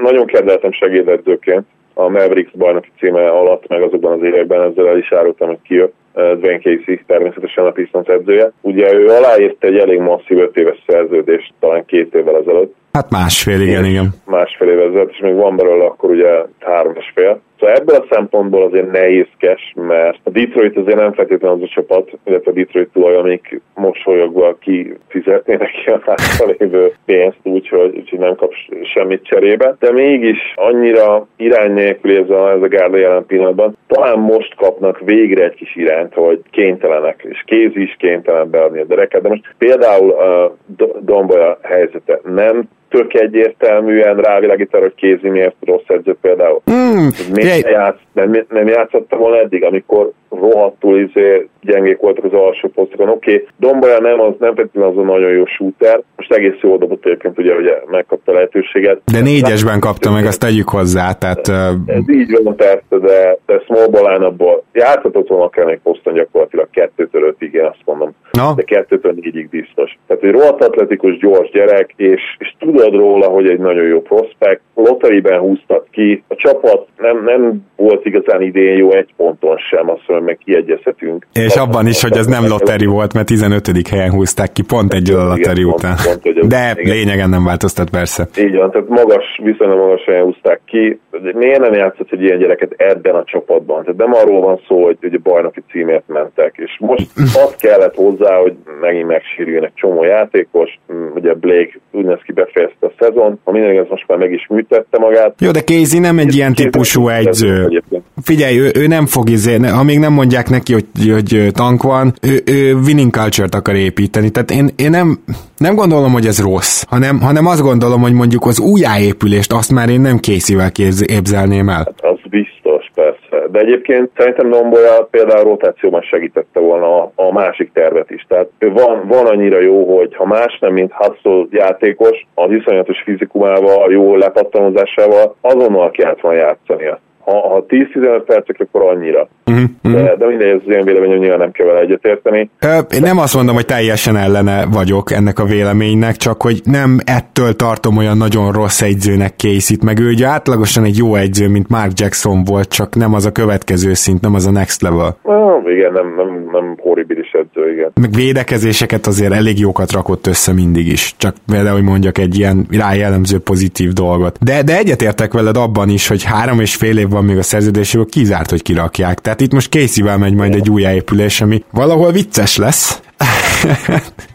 nagyon kedveltem segédedzőként a Mavericks bajnoki címe alatt, meg azokban az években ezzel el is árultam, hogy kijött. Dwayne Casey, természetesen a Pistons edzője. Ugye ő aláírt egy elég masszív öt éves szerződést talán két évvel ezelőtt. Hát másfél, igen, igen. Másfél évvel ezelőtt, és még van belőle akkor ugye három és fél. Szóval ebből a szempontból azért nehézkes, mert a Detroit azért nem feltétlenül az a csapat, illetve a Detroit tulaj, amik mosolyogva kifizetnének ki a hátra lévő pénzt, úgyhogy, úgyhogy nem kap semmit cserébe. De mégis annyira irány nélkül ez a, ez a gárda jelen pillanatban. Talán most kapnak végre egy kis irányt, hogy kénytelenek, és kézi is kénytelen beadni a dereket. De most például a Dombolya helyzete nem tök egyértelműen rávilágít arra, hogy Kézi miért rossz edző például. Mm, miért játsz, nem, nem játszotta volna eddig, amikor rohadtul izé gyengék voltak az alsó posztokon. Oké, okay, Dombolya nem, az nem pedig az a nagyon jó shooter, most egész jól dobott egyébként, ugye, ugye megkapta lehetőséget. De négyesben kapta meg, azt tegyük hozzá, tehát... Ez így van persze, de, de small line játszhatott volna kell még poszton gyakorlatilag kettőtől ötig, én azt mondom. No. De kettőtől négyig biztos. Tehát egy rohadt atletikus, gyors gyerek, és, és tudod róla, hogy egy nagyon jó prospekt. Lotteriben húztak ki. A csapat nem, nem volt igazán idén jó egy ponton sem, azt mondom, meg kiegyezhetünk. És abban is, hogy ez nem lotteri volt, mert 15. helyen húzták ki, pont egy a lotteri után. Pont, pont, De igen. lényegen nem változtat persze. Így van, tehát magas, viszonylag magas helyen húzták ki. Miért nem játszott egy ilyen gyereket ebben a csapatban? Tehát nem arról van szó, hogy ugye bajnoki címért mentek, és most azt kellett hozzá, hogy megint megsérüljön egy csomó játékos, ugye Blake Udneszki befejezte a szezon, ha minden igaz, most már meg is műtette magát. Jó, de Casey nem egy ilyen típusú egyző. Figyelj, ő, ő nem fog izé, amíg nem mondják neki, hogy, hogy tank van, ő, ő winning culture-t akar építeni. Tehát én, én nem, nem gondolom, hogy ez rossz, hanem, hanem azt gondolom, hogy mondjuk az újjáépülést azt már én nem készível képzelném el. Hát az biztos, persze. De egyébként szerintem Nomboya például rotációban segítette volna a, a másik tervet is. Tehát van, van annyira jó, hogy ha más nem, mint Hudson játékos, az iszonyatos fizikumával, a jó lepattanozásával azonnal kellett volna játszania ha, ha 10-15 percek, akkor annyira. Uh-huh, uh-huh. De, de mindegy, ez az én véleményem, nyilván nem kell vele egyetérteni. Én nem azt mondom, hogy teljesen ellene vagyok ennek a véleménynek, csak hogy nem ettől tartom olyan nagyon rossz egyzőnek készít, meg ő ugye átlagosan egy jó egyző, mint Mark Jackson volt, csak nem az a következő szint, nem az a next level. Ah, igen, nem, nem, nem horribilis edző, igen. Meg védekezéseket azért elég jókat rakott össze mindig is, csak például, hogy mondjak egy ilyen rájellemző pozitív dolgot. De, de egyetértek veled abban is, hogy három és fél év van még a szerződéséből, kizárt, hogy kirakják. Tehát itt most casey megy majd egy új épülés, ami valahol vicces lesz.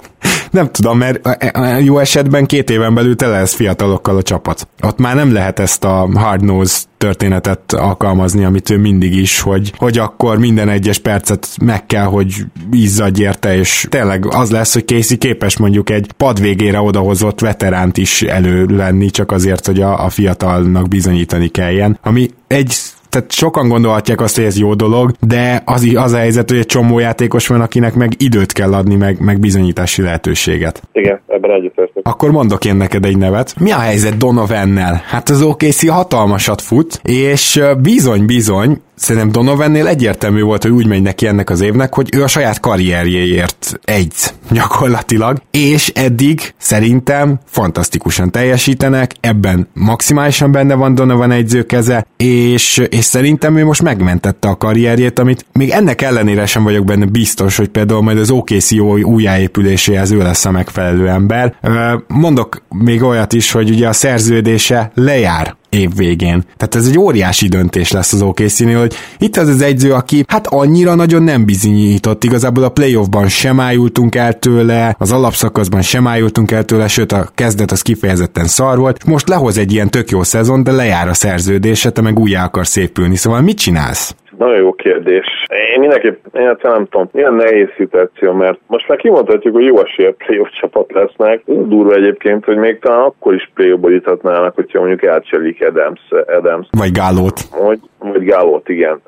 nem tudom, mert jó esetben két éven belül tele lesz fiatalokkal a csapat. Ott már nem lehet ezt a hard nose történetet alkalmazni, amit ő mindig is, hogy, hogy akkor minden egyes percet meg kell, hogy izzadj érte, és tényleg az lesz, hogy Casey képes mondjuk egy pad végére odahozott veteránt is elő lenni, csak azért, hogy a, a fiatalnak bizonyítani kelljen. Ami egy tehát sokan gondolhatják azt, hogy ez jó dolog, de az, az a helyzet, hogy egy csomó játékos van, akinek meg időt kell adni, meg, meg bizonyítási lehetőséget. Igen, ebben egyetértek. Akkor mondok én neked egy nevet. Mi a helyzet Donovannel? Hát az OKC hatalmasat fut, és bizony-bizony szerintem Donovannél egyértelmű volt, hogy úgy megy neki ennek az évnek, hogy ő a saját karrierjéért egy gyakorlatilag, és eddig szerintem fantasztikusan teljesítenek, ebben maximálisan benne van Donovan egyzőkeze, és, és szerintem ő most megmentette a karrierjét, amit még ennek ellenére sem vagyok benne biztos, hogy például majd az OKC újjáépüléséhez ő lesz a megfelelő ember. Mondok még olyat is, hogy ugye a szerződése lejár év végén. Tehát ez egy óriási döntés lesz az okc hogy itt az az egyző, aki hát annyira nagyon nem bizonyított, igazából a playoffban sem ájultunk el tőle, az alapszakaszban sem ájultunk el tőle, sőt a kezdet az kifejezetten szar volt, most lehoz egy ilyen tök jó szezon, de lejár a szerződése, te meg újjá akar szépülni, szóval mit csinálsz? Nagyon jó kérdés. Én mindenképp, én hát nem tudom, milyen nehéz szituáció, mert most már kimondhatjuk, hogy jó esélye playoff csapat lesznek. Durva egyébként, hogy még talán akkor is playoffba juthatnának, hogyha mondjuk elcselik Adams, Adams. Vagy Gálót. Vagy, vagy Gálót, igen.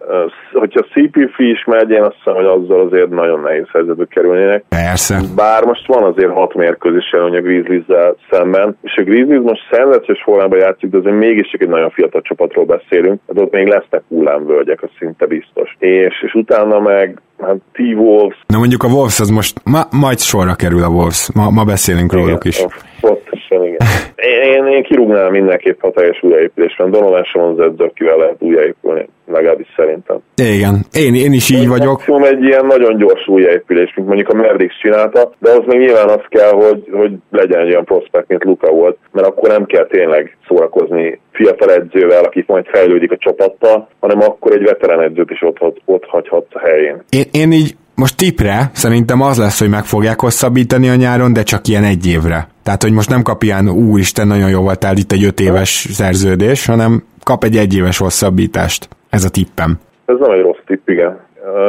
Hogyha CP is megy, én azt hiszem, hogy azzal azért nagyon nehéz helyzetbe kerülnének. Persze. Bár most van azért hat mérkőzés előny a grizzlies szemben, és a Grizzlies most szenvedélyes formában játszik, de azért mégis csak egy nagyon fiatal csapatról beszélünk, hát ott még lesznek hullámvölgyek, az szinte biztos. És, és utána meg hát T-Wolves. Na mondjuk a Wolves az most, ma, majd sorra kerül a Wolves, ma, ma beszélünk igen, róluk is. Pontosan, igen. Én, én, én kirúgnám mindenképp a teljes újjáépülésben. Donovan sem az edző, akivel lehet újjáépülni, legalábbis szerintem. Igen, én, én is így vagyok. Maximum egy ilyen nagyon gyors újjáépülés, mint mondjuk a Mavericks csinálta, de az még nyilván az kell, hogy, hogy legyen egy olyan prospekt, mint Luka volt, mert akkor nem kell tényleg szórakozni fiatal edzővel, aki majd fejlődik a csapattal, hanem akkor egy veterán edzőt is ott, ott, ott hagyhatsz a helyén. Én, én így most tipre szerintem az lesz, hogy meg fogják hosszabbítani a nyáron, de csak ilyen egy évre. Tehát, hogy most nem kap ilyen, úristen, nagyon jó voltál itt egy öt éves szerződés, hanem kap egy egyéves hosszabbítást. Ez a tippem. Ez nem egy rossz tipp, igen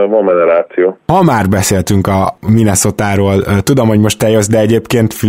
van generáció. Ha már beszéltünk a Minnesota-ról, tudom, hogy most te jössz, de egyébként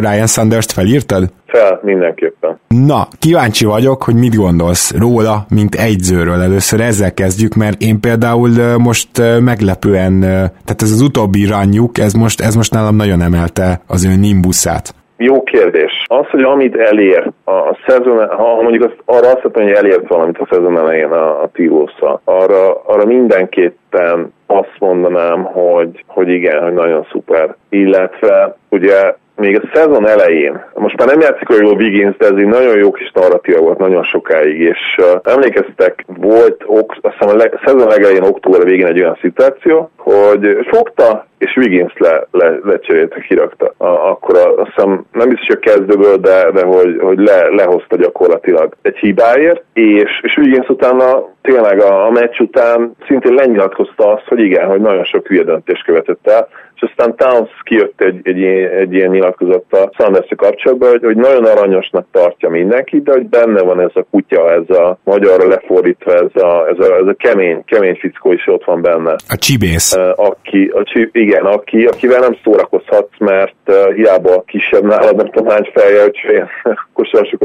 Ryan Sanders-t felírtad? Fel, mindenképpen. Na, kíváncsi vagyok, hogy mit gondolsz róla, mint egyzőről. Először ezzel kezdjük, mert én például most meglepően, tehát ez az utóbbi ranyuk, ez most, ez most nálam nagyon emelte az ő nimbuszát. Jó kérdés. Az, hogy amit elér a, szezon, ha mondjuk azt, arra azt mondom, hogy elért valamit a szezon elején a, a Tirosza, arra, arra mindenképpen azt mondanám, hogy, hogy igen, hogy nagyon szuper. Illetve ugye még a szezon elején, most már nem játszik a jó Wiggins, de ez egy nagyon jó kis narratíva volt nagyon sokáig, és uh, emlékeztek, volt ok, azt hiszem a, leg, a szezon legelején, október végén egy olyan szituáció, hogy fogta, és Wiggins le, le, lecserélte, kirakta. A, akkor a, azt hiszem nem biztos, hogy a kezdőből, de, de hogy, hogy le, lehozta gyakorlatilag egy hibáért, és, és Wiggins utána tényleg a, a meccs után szintén lenyilatkozta azt, hogy igen, hogy nagyon sok hülye döntést követett el, és aztán Towns kijött egy, egy, egy ilyen nyilatkozattal sanders kapcsolatban, hogy, hogy nagyon aranyosnak tartja mindenki, de hogy benne van ez a kutya, ez a magyarra lefordítva, ez a, ez a, ez a kemény, kemény fickó is ott van benne. A csibész. Aki, a, igen, aki, akivel nem szórakozhatsz, mert hiába kisebb nálad, nem tudom hány fejjel, hogy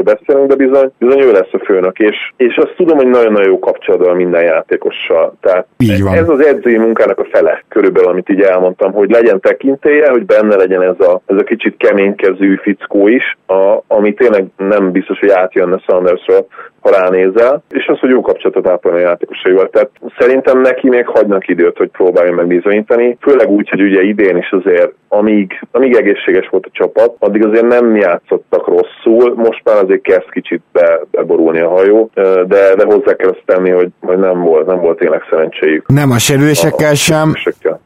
beszélünk, de bizony, bizony ő lesz a főnök, és, és azt tudom, hogy nagyon-nagyon jó kapcsolatban minden játékossal. Tehát így van. ez az edzői munkának a fele, körülbelül, amit így elmondtam, hogy legyen tekintélye, hogy benne legyen ez a, ez a kicsit keménykezű fickó is, a, ami tényleg nem biztos, hogy átjönne Sandersről, ha ránézel, és az, hogy jó kapcsolatot ápolni a játékosaival. Tehát szerintem neki még hagynak időt, hogy próbáljon meg bizonyítani, főleg úgy, hogy ugye idén is azért, amíg, amíg egészséges volt a csapat, addig azért nem játszottak rosszul, most már azért kezd kicsit be, beborulni a hajó, de, de hozzá kell azt tenni, hogy, hogy nem volt, nem volt tényleg szerencséjük. Nem a sérülésekkel sem,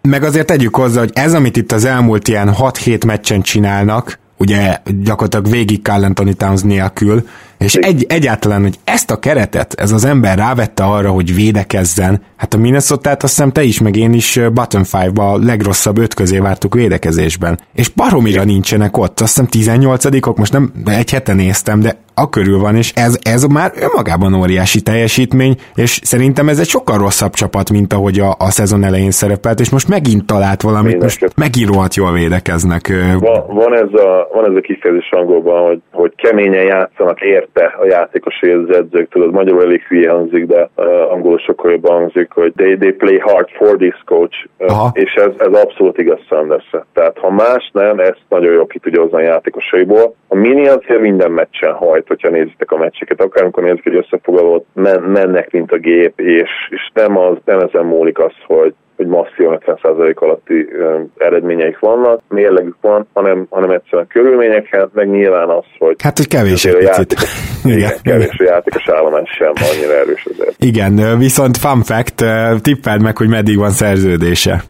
meg azért tegyük hozzá, hogy ez, amit itt az elmúlt ilyen 6-7 meccsen csinálnak, ugye gyakorlatilag végig Carl Anthony Towns nélkül, És egy, egyáltalán, hogy ezt a keretet ez az ember rávette arra, hogy védekezzen, hát a minnesota azt hiszem te is, meg én is bottom five-ba a legrosszabb öt közé vártuk védekezésben. És baromira nincsenek ott, azt hiszem 18-ok, most nem egy hete néztem, de a körül van, és ez, ez már önmagában óriási teljesítmény, és szerintem ez egy sokkal rosszabb csapat, mint ahogy a, a szezon elején szerepelt, és most megint talált valamit, Minden most megint rohadt jól védekeznek. Van, van, ez a, van ez a kifejezés angolban, hogy, hogy keményen játszanak érte a játékosai az edzők, tudod, magyarul elég hülye hangzik, de uh, angolul sokkal jobban hangzik, hogy they, they play hard for this coach, uh, és ez, ez abszolút igaz sanders Tehát ha más nem, ezt nagyon jól ki tudja hozni a játékosaiból. A mini azért minden meccsen hajt hogyha nézitek a meccseket, akár amikor nézik egy összefoglalót, men, mennek, mint a gép, és, és nem, az, nem ezen múlik az, hogy hogy masszív 70% alatti eredményeik vannak, mérlegük van, hanem, hanem egyszerűen körülményekhez, meg nyilván az, hogy... Hát, hogy kevés egy picit. igen, igen, kevés a játékos állomás sem annyira erős azért. Igen, viszont fun fact, tippeld meg, hogy meddig van szerződése.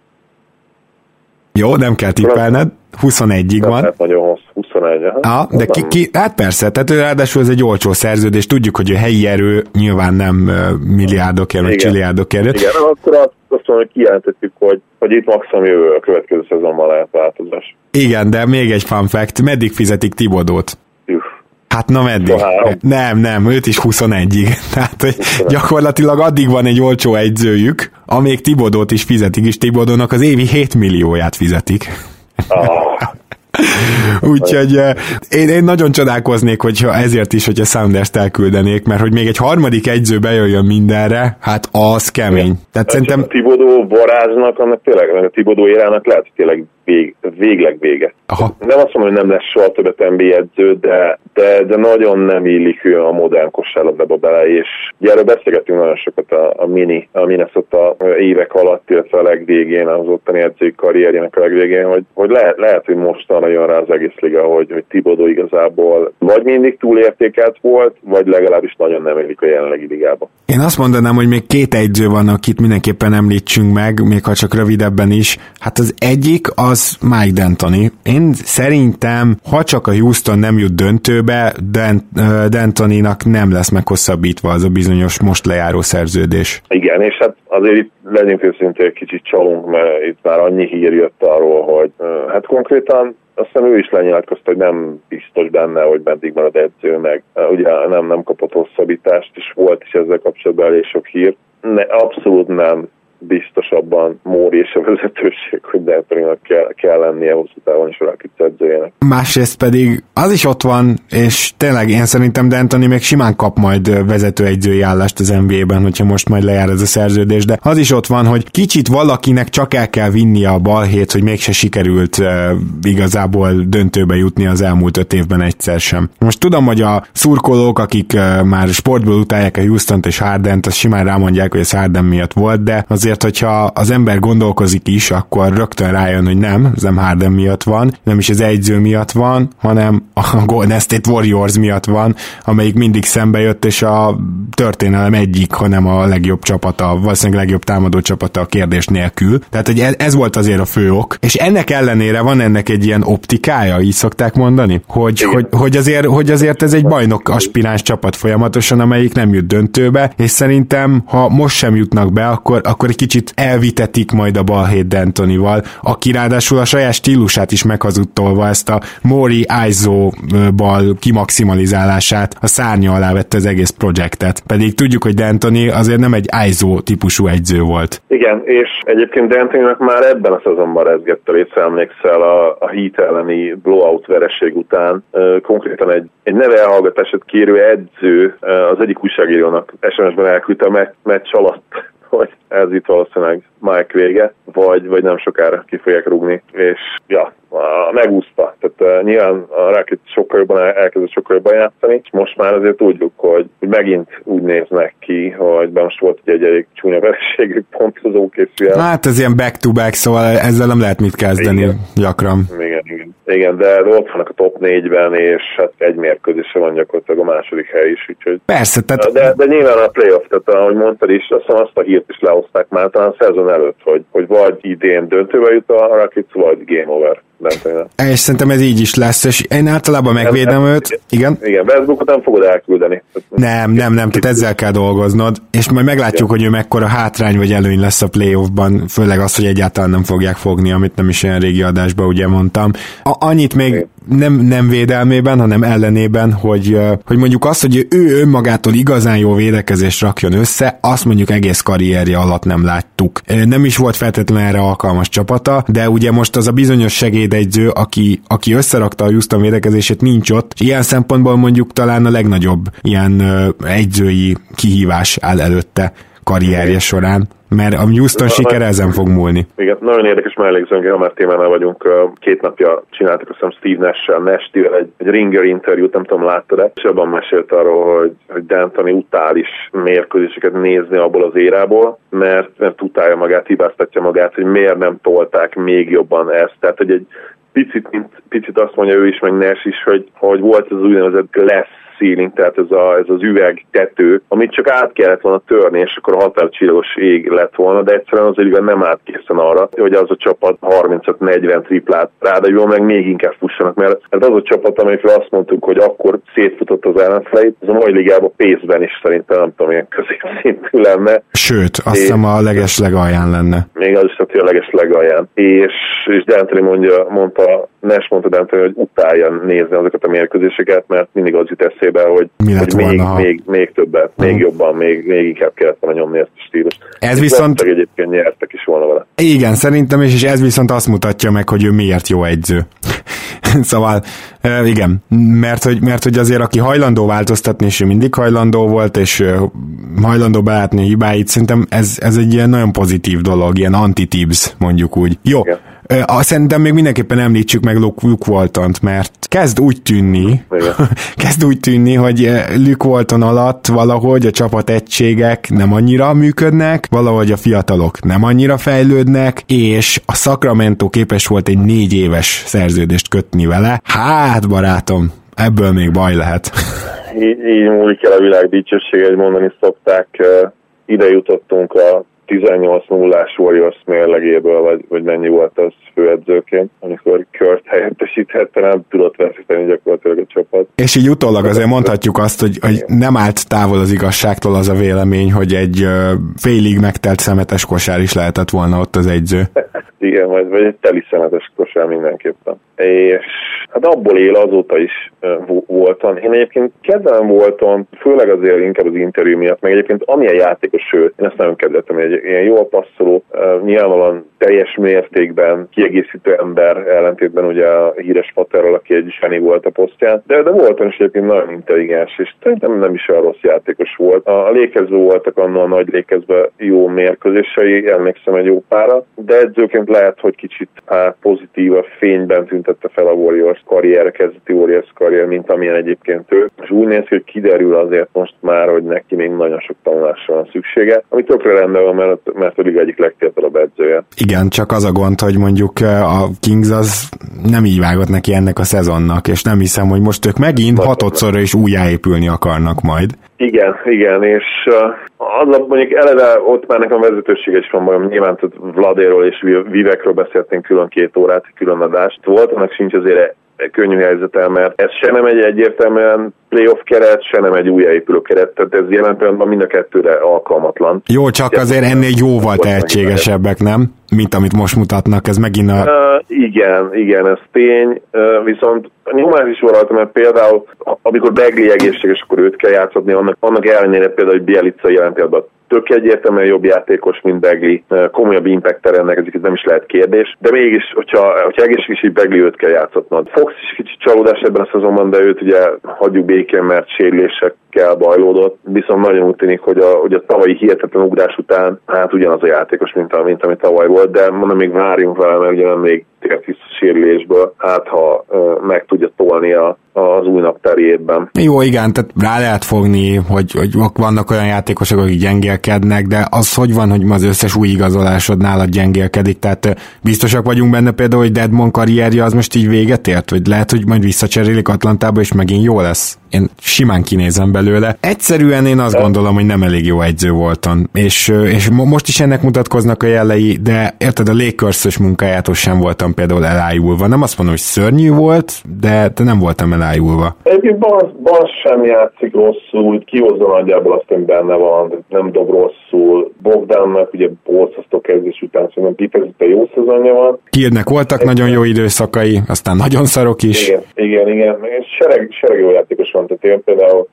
Jó, nem kell tippelned. 21-ig van. Hát nagyon hossz, 21 ah, de ki, ki, hát persze, tehát ráadásul ez egy olcsó szerződés, tudjuk, hogy a helyi erő nyilván nem milliárdokért, vagy csilliárdokért. Igen, akkor azt, azt mondom, hogy kijelentettük, hogy, hogy itt maximum jövő a következő szezonban lehet változás. Igen, de még egy fun fact, meddig fizetik Tibodót? Hát na meddig? Nem, nem, őt is 21-ig. Tehát hogy gyakorlatilag addig van egy olcsó egyzőjük, amíg Tibodót is fizetik, és Tibodónak az évi 7 millióját fizetik. Oh. Úgyhogy eh, én, én nagyon csodálkoznék, hogyha ezért is, hogyha Sounders-t elküldenék, mert hogy még egy harmadik egyző bejöjjön mindenre, hát az kemény. Tehát szerintem... A Tibodó varázsnak, annak tényleg, a Tibodó érának lehet, hogy tényleg vég, végleg vége. Aha. Nem azt mondom, hogy nem lesz soha többet NBA edző, de, de, de nagyon nem illik ő a modern kosárlabdába bele, és ugye erről beszélgetünk nagyon sokat a, a mini, a Minnesota évek alatt, illetve a legvégén, az ottani edzői karrierjének a legvégén, hogy, hogy lehet, lehet, hogy mostanra jön rá az egész liga, hogy, hogy Tibodó igazából vagy mindig túlértékelt volt, vagy legalábbis nagyon nem élik a jelenlegi ligába. Én azt mondanám, hogy még két egyző van, akit mindenképpen említsünk meg, még ha csak rövidebben is. Hát az egyik az Mike D'Antoni. Én szerintem, ha csak a Houston nem jut döntőbe, D'Antoninak nem lesz meghosszabbítva az a bizonyos most lejáró szerződés. Igen, és hát azért itt legyünk őszintén egy kicsit csalunk, mert itt már annyi hír jött arról, hogy hát konkrétan azt hiszem ő is lenyilatkozta, hogy nem biztos benne, hogy meddig marad edző, meg ugye nem, nem kapott hosszabbítást, és volt is ezzel kapcsolatban elég sok hír. Ne, abszolút nem biztosabban Móri és a vezetőség, hogy D'Antoninak kell, kell lennie hosszú távon is a edzőjének. Másrészt pedig az is ott van, és tényleg én szerintem D'Antoni még simán kap majd vezetőegyzői állást az NBA-ben, hogyha most majd lejár ez a szerződés, de az is ott van, hogy kicsit valakinek csak el kell vinni a balhét, hogy mégse sikerült uh, igazából döntőbe jutni az elmúlt öt évben egyszer sem. Most tudom, hogy a szurkolók, akik uh, már sportból utálják a Houston-t és Hardent, azt simán rámondják, hogy ez Harden miatt volt, de azért azért, hogyha az ember gondolkozik is, akkor rögtön rájön, hogy nem, ez nem Harden miatt van, nem is az egyző miatt van, hanem a Golden State Warriors miatt van, amelyik mindig szembe jött, és a történelem egyik, hanem a legjobb csapata, valószínűleg legjobb támadó csapata a kérdés nélkül. Tehát, hogy ez, ez volt azért a fő ok. És ennek ellenére van ennek egy ilyen optikája, így szokták mondani, hogy, hogy, hogy, azért, hogy azért ez egy bajnok aspiráns csapat folyamatosan, amelyik nem jut döntőbe, és szerintem, ha most sem jutnak be, akkor, akkor egy kicsit elvitetik majd a balhét D'Antonival, aki ráadásul a saját stílusát is meghazudtolva ezt a Mori Aizo bal kimaximalizálását a szárnya alá vette az egész projektet. Pedig tudjuk, hogy D'Antoni azért nem egy Aizo típusú egyző volt. Igen, és egyébként D'Antoninak már ebben a szezonban rezgett a része, emlékszel a, a Heat elleni blowout vereség után. Konkrétan egy, egy neve elhallgatását kérő edző az egyik újságírónak SMS-ben elküldte a meccs alatt ez itt valószínűleg Mike vége, vagy, vagy nem sokára ki fogják rúgni, és ja, megúszta. Tehát uh, nyilván a Rocket sokkal jobban elkezdett sokkal jobban játszani, és most már azért tudjuk, hogy, megint úgy néznek ki, hogy be most volt egy, elég csúnya vereségük pont az ókészül. Hát ez ilyen back-to-back, szóval ezzel nem lehet mit kezdeni igen. gyakran. Igen, igen. Igen, de ott vannak a top 4-ben, és hát egy mérkőzése van gyakorlatilag a második hely is, úgyhogy... Persze, tehát... De, de nyilván a playoff, tehát ahogy mondtad is, azt, azt a hírt is lehozták már talán a szezon előtt, hogy, hogy vagy idén döntőbe jut a Rockets, vagy game over És szerintem ez így is lesz, és én általában megvédem nem, őt. Igen? Igen, Westbrookot nem fogod elküldeni. Nem, nem, nem, tehát ezzel kell dolgoznod, és majd meglátjuk, Igen. hogy ő mekkora hátrány vagy előny lesz a playoffban, főleg az, hogy egyáltalán nem fogják fogni, amit nem is olyan régi adásban ugye mondtam. A- annyit még nem, nem védelmében, hanem ellenében, hogy, hogy mondjuk azt, hogy ő önmagától igazán jó védekezést rakjon össze, azt mondjuk egész karrierje alatt nem láttuk. Nem is volt feltétlenül erre alkalmas csapata, de ugye most az a bizonyos segédegyző, aki, aki összerakta a Houston védekezését, nincs ott. Ilyen szempontból mondjuk talán a legnagyobb ilyen egyzői kihívás áll előtte karrierje során mert a Houston siker ezen fog múlni. Igen, nagyon érdekes mellékzőnk, ha már témánál vagyunk, két napja csináltak azt hiszem Steve Nash-sel, nash egy, egy Ringer interjút, nem tudom, láttad-e, és abban mesélt arról, hogy, hogy D'Antoni utál is mérkőzéseket nézni abból az érából, mert, mert utálja magát, hibáztatja magát, hogy miért nem tolták még jobban ezt. Tehát, hogy egy picit, picit azt mondja ő is, meg Nash is, hogy, hogy volt ez az úgynevezett lesz ceiling, tehát ez, a, ez az üveg tető, amit csak át kellett volna törni, és akkor a határcsillagos ég lett volna, de egyszerűen az üveg nem állt készen arra, hogy az a csapat 35-40 triplát ráadásul meg még inkább fussanak, mert ez az a csapat, amelyikről azt mondtuk, hogy akkor szétfutott az ellenfeleit, az a mai ligában pénzben is szerintem nem tudom, ilyen középszintű lenne. Sőt, azt hiszem a leges legalján lenne. Még az is a leges legalján. És, és D'Antoni mondja, mondta, Nes mondta D'Antoni, hogy utálja nézni azokat a mérkőzéseket, mert mindig az jut eszébe, hogy, Mi hogy még, volna, még, még többet, uh-huh. még jobban, még, még inkább kellett volna nyomni ezt a stílust. Ez viszont... egyébként nyertek is volna vele. Igen, szerintem is, és ez viszont azt mutatja meg, hogy ő miért jó egyző. szóval igen, mert hogy, mert hogy azért aki hajlandó változtatni, és ő mindig hajlandó volt, és hajlandó beátni hibáit, szerintem ez, ez egy ilyen nagyon pozitív dolog, ilyen anti mondjuk úgy. Jó, igen. Szerintem még mindenképpen említsük meg Luke, Walton-t, mert kezd úgy tűnni, kezd úgy tűnni, hogy Luke Walton alatt valahogy a csapat egységek nem annyira működnek, valahogy a fiatalok nem annyira fejlődnek, és a Sacramento képes volt egy négy éves szerződést kötni vele. Hát, barátom, ebből még baj lehet. Így, így múlik el a világ dicsősége, hogy mondani szokták. Ide jutottunk a 18 0 Warriors mérlegéből, vagy, vagy mennyi volt az főedzőként, amikor Kört helyettesíthette, nem tudott veszíteni gyakorlatilag a csapat. És így utólag azért mondhatjuk azt, hogy, hogy nem állt távol az igazságtól az a vélemény, hogy egy félig megtelt szemetes kosár is lehetett volna ott az egyző. Igen, vagy, vagy egy teli szemetes kosár mindenképpen. És hát abból él azóta is voltam. Én egyébként kedvelem voltam, főleg azért inkább az interjú miatt, meg egyébként amilyen játékos ő, én ezt nagyon kedveltem, egy ilyen jól passzoló, nyilvánvalóan teljes mértékben kiegészítő ember, ellentétben ugye a híres Paterral, aki egy zseni volt a posztján, de, de voltam is egyébként nagyon intelligens, és szerintem nem is olyan rossz játékos volt. A, a lékező voltak annak a nagy lékezbe jó mérkőzései, emlékszem egy jó pára, de edzőként lehet, hogy kicsit hát, pozitív a fényben tüntette fel a Warriors karrier, kezdeti Warriors karrier, mint amilyen egyébként ő. És úgy néz ki, hogy kiderül azért most már, hogy neki még nagyon sok tanulásra van szüksége, ami tökre rendben van, mert, mert a liga egyik legfiatalabb edzője. Igen, csak az a gond, hogy mondjuk eh, a Kings az nem így vágott neki ennek a szezonnak, és nem hiszem, hogy most ők megint hatodszorra is újjáépülni akarnak majd. Igen, igen, és uh, az a, mondjuk eleve ott már nekem vezetőség is van magam, nyilván Vladéról és Vivekről beszéltünk külön két órát, külön adást. Volt, annak sincs azért könnyű helyzetel, mert ez se nem egy egyértelműen playoff keret, se nem egy újjáépülő keret, tehát ez jelen pillanatban mind a kettőre alkalmatlan. Jó, csak azért ennél jóval tehetségesebbek, nem? Mint amit most mutatnak, ez megint a... Uh, igen, igen, ez tény, uh, viszont nyomás is volt mert például amikor Begli egészséges, akkor őt kell játszatni, annak, annak ellenére például, hogy Bielica jelen pillanatban tök egyértelműen jobb játékos, mint Begli, komolyabb impact rendelkezik, ez nem is lehet kérdés, de mégis, hogyha, hogyha egészséges, így Begli őt kell játszatnod. Fox is kicsit csalódás ebben a szezonban, de őt ugye hagyjuk békén, mert sérülésekkel bajlódott, viszont nagyon úgy tűnik, hogy a, hogy a tavalyi hihetetlen ugrás után hát ugyanaz a játékos, mint, a, mint ami tavaly volt, de mondom, még várjunk vele, mert ugye nem még tért vissza sérülésből, hát ha meg tudja tolni a, az új napterjében. Jó, igen, tehát rá lehet fogni, hogy, hogy vannak olyan játékosok, akik gyengélkednek, de az hogy van, hogy az összes új igazolásod nálad gyengélkedik, tehát biztosak vagyunk benne például, hogy Deadmon karrierje az most így véget ért, vagy lehet, hogy majd visszacserélik Atlantába, és megint jó lesz? Én simán kinézem belőle. Egyszerűen én azt gondolom, hogy nem elég jó egyző voltam, és, és most is ennek mutatkoznak a jelei, de érted, a Lakers-ös munkájától sem voltam például elájulva. Nem azt mondom, hogy szörnyű volt, de, de nem voltam elájulva. Egyébként Barnes sem játszik rosszul, kihozza nagyjából azt, hogy benne van, nem dob rosszul. Bogdánnak ugye borzasztó kezdés után szerintem kifejezetten jó szezonja van. Kirnek voltak Egy nagyon jó időszakai, aztán nagyon szarok is. Igen, igen, igen. Sereg, sereg jó játékos van, tehát én például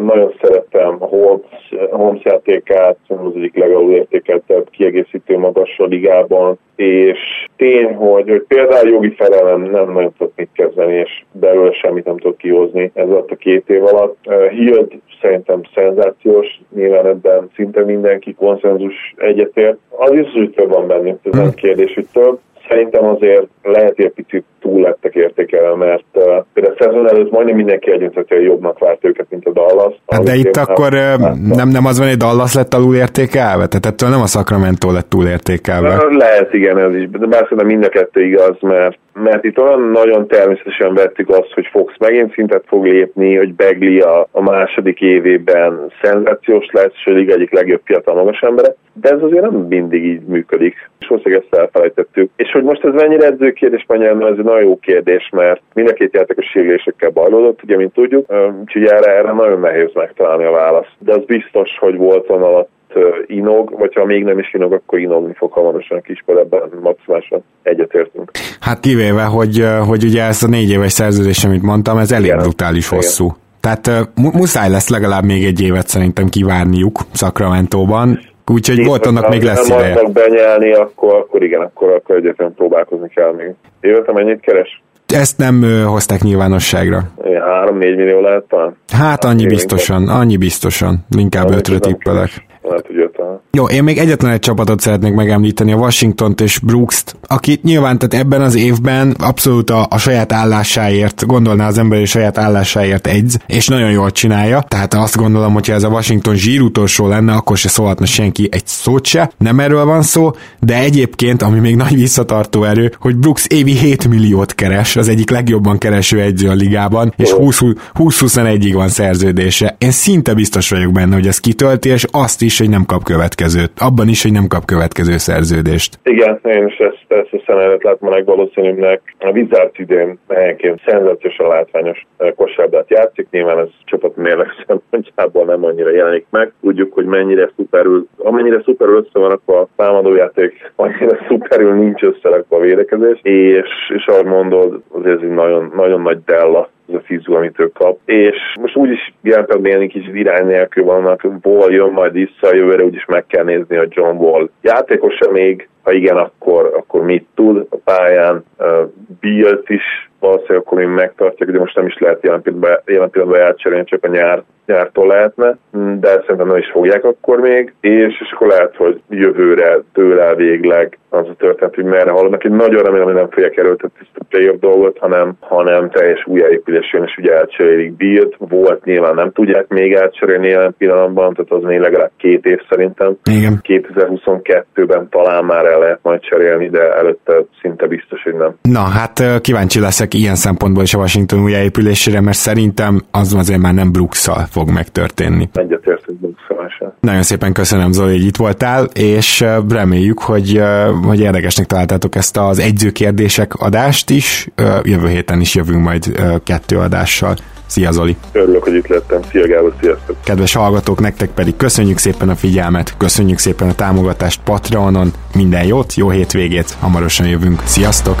nagyon szerettem a Holmes, Holmes játékát, az egyik legalul értékeltebb kiegészítő magas a ligában, és tény, hogy, hogy például jogi felelem nem nagyon tudott mit kezdeni, és belőle semmit nem tudott kihozni ez alatt a két év alatt. Hild szerintem szenzációs, nyilván ebben szinte mindenki konszenzus egyetért. Az is, hogy több van bennünk, ez nem kérdés, hogy több. Szerintem azért lehet egy picit túl lettek értékelve, mert uh, például a szezon előtt majdnem mindenki együtt, jobbnak várt őket, mint a Dallas. Hát de itt akkor nem, nem, nem az van, hogy Dallas lett alul értékelve? Tehát ettől nem a Sacramento lett túl értékelve. Lehet, igen, ez is. De bár szerintem mind a kettő igaz, mert mert itt olyan nagyon természetesen vettük azt, hogy Fox megint szintet fog lépni, hogy Begli a, a második évében szenzációs lesz, és a liga egyik legjobb fiatal magas embere, de ez azért nem mindig így működik, és valószínűleg ezt elfelejtettük. És hogy most ez mennyire edzőkérdés, mennyire nem, ez egy nagyon jó kérdés, mert mind a két játékos sérülésekkel bajlódott, ugye, mint tudjuk, úgyhogy erre, erre nagyon nehéz megtalálni a választ. De az biztos, hogy volt van alatt inog, vagy ha még nem is inog, akkor inogni fog hamarosan a kispad, ebben maximálisan egyetértünk. Hát kivéve, hogy, hogy ugye ez a négy éves szerződés, amit mondtam, ez elég Igen. brutális Igen. hosszú. Tehát uh, muszáj lesz legalább még egy évet szerintem kivárniuk Sacramento-ban, úgyhogy volt annak még lesz ideje. Ha benyelni, akkor, akkor igen, akkor, akkor egyetem próbálkozni kell még. Évente mennyit keres? Ezt nem ö, hozták nyilvánosságra. 3-4 millió lehet talán? Hát annyi biztosan, annyi biztosan. Inkább ötre tippelek lehet, hogy öt. Jó, én még egyetlen egy csapatot szeretnék megemlíteni, a Washington-t és Brooks-t, aki nyilván tehát ebben az évben abszolút a, a saját állásáért, gondolná az ember, hogy saját állásáért egyz, és nagyon jól csinálja, tehát azt gondolom, hogyha ez a Washington zsírutolsó lenne, akkor se szólhatna senki egy szót se, nem erről van szó, de egyébként, ami még nagy visszatartó erő, hogy Brooks évi 7 milliót keres, az egyik legjobban kereső egyző a ligában, és 20-21-ig van szerződése. Én szinte biztos vagyok benne, hogy ez kitölti, és azt is, hogy nem kap következőt. Abban is, hogy nem kap következő szerződést. Igen, én is ezt persze szem előtt látom a legvalószínűbbnek. A Wizards idén helyenként szenzációsan látványos eh, kosárlabdát játszik, nyilván ez csapat mérleg szempontjából nem annyira jelenik meg. Tudjuk, hogy mennyire szuperül, amennyire szuperül össze van akkor a támadójáték, annyira szuperül nincs összerakva a védekezés, és, és ahogy mondod, azért ez egy nagyon, nagyon nagy della az a fizu, amit ő kap. És most úgyis jelen pillanatban kicsit irány nélkül vannak, Wall jön majd vissza, jövőre úgyis meg kell nézni, hogy John Wall játékosa még, ha igen, akkor, akkor mit tud a pályán. Uh, is valószínűleg akkor még megtartják, de most nem is lehet jelen pillanatban, jelen pillanatban elcserélni, csak a nyár, nyártól lehetne, de szerintem nem is fogják akkor még, és, és akkor lehet, hogy jövőre tőle el végleg az a történet, hogy merre haladnak. Én nagyon remélem, hogy nem fogják erőltetni ezt a playoff dolgot, hanem, hanem teljes újjáépülés jön, és ugye elcserélik Bilt. Volt nyilván nem tudják még elcserélni jelen pillanatban, tehát az még legalább két év szerintem. Igen. 2022-ben talán már el lehet majd cserélni, de előtte szinte biztos, hogy nem. Na, hát kíváncsi leszek ilyen szempontból is a Washington újjáépülésére, mert szerintem az azért már nem brooks fog megtörténni. Egyetértünk brooks Nagyon szépen köszönöm, Zoli, hogy itt voltál, és reméljük, hogy, hogy érdekesnek találtátok ezt az egyzőkérdések adást is. Jövő héten is jövünk majd kettő adással. Szia Zoli! Örülök, hogy itt lettem. Szia Gábor, sziasztok! Kedves hallgatók, nektek pedig köszönjük szépen a figyelmet, köszönjük szépen a támogatást Patreonon, minden jót, jó hétvégét, hamarosan jövünk. Sziasztok!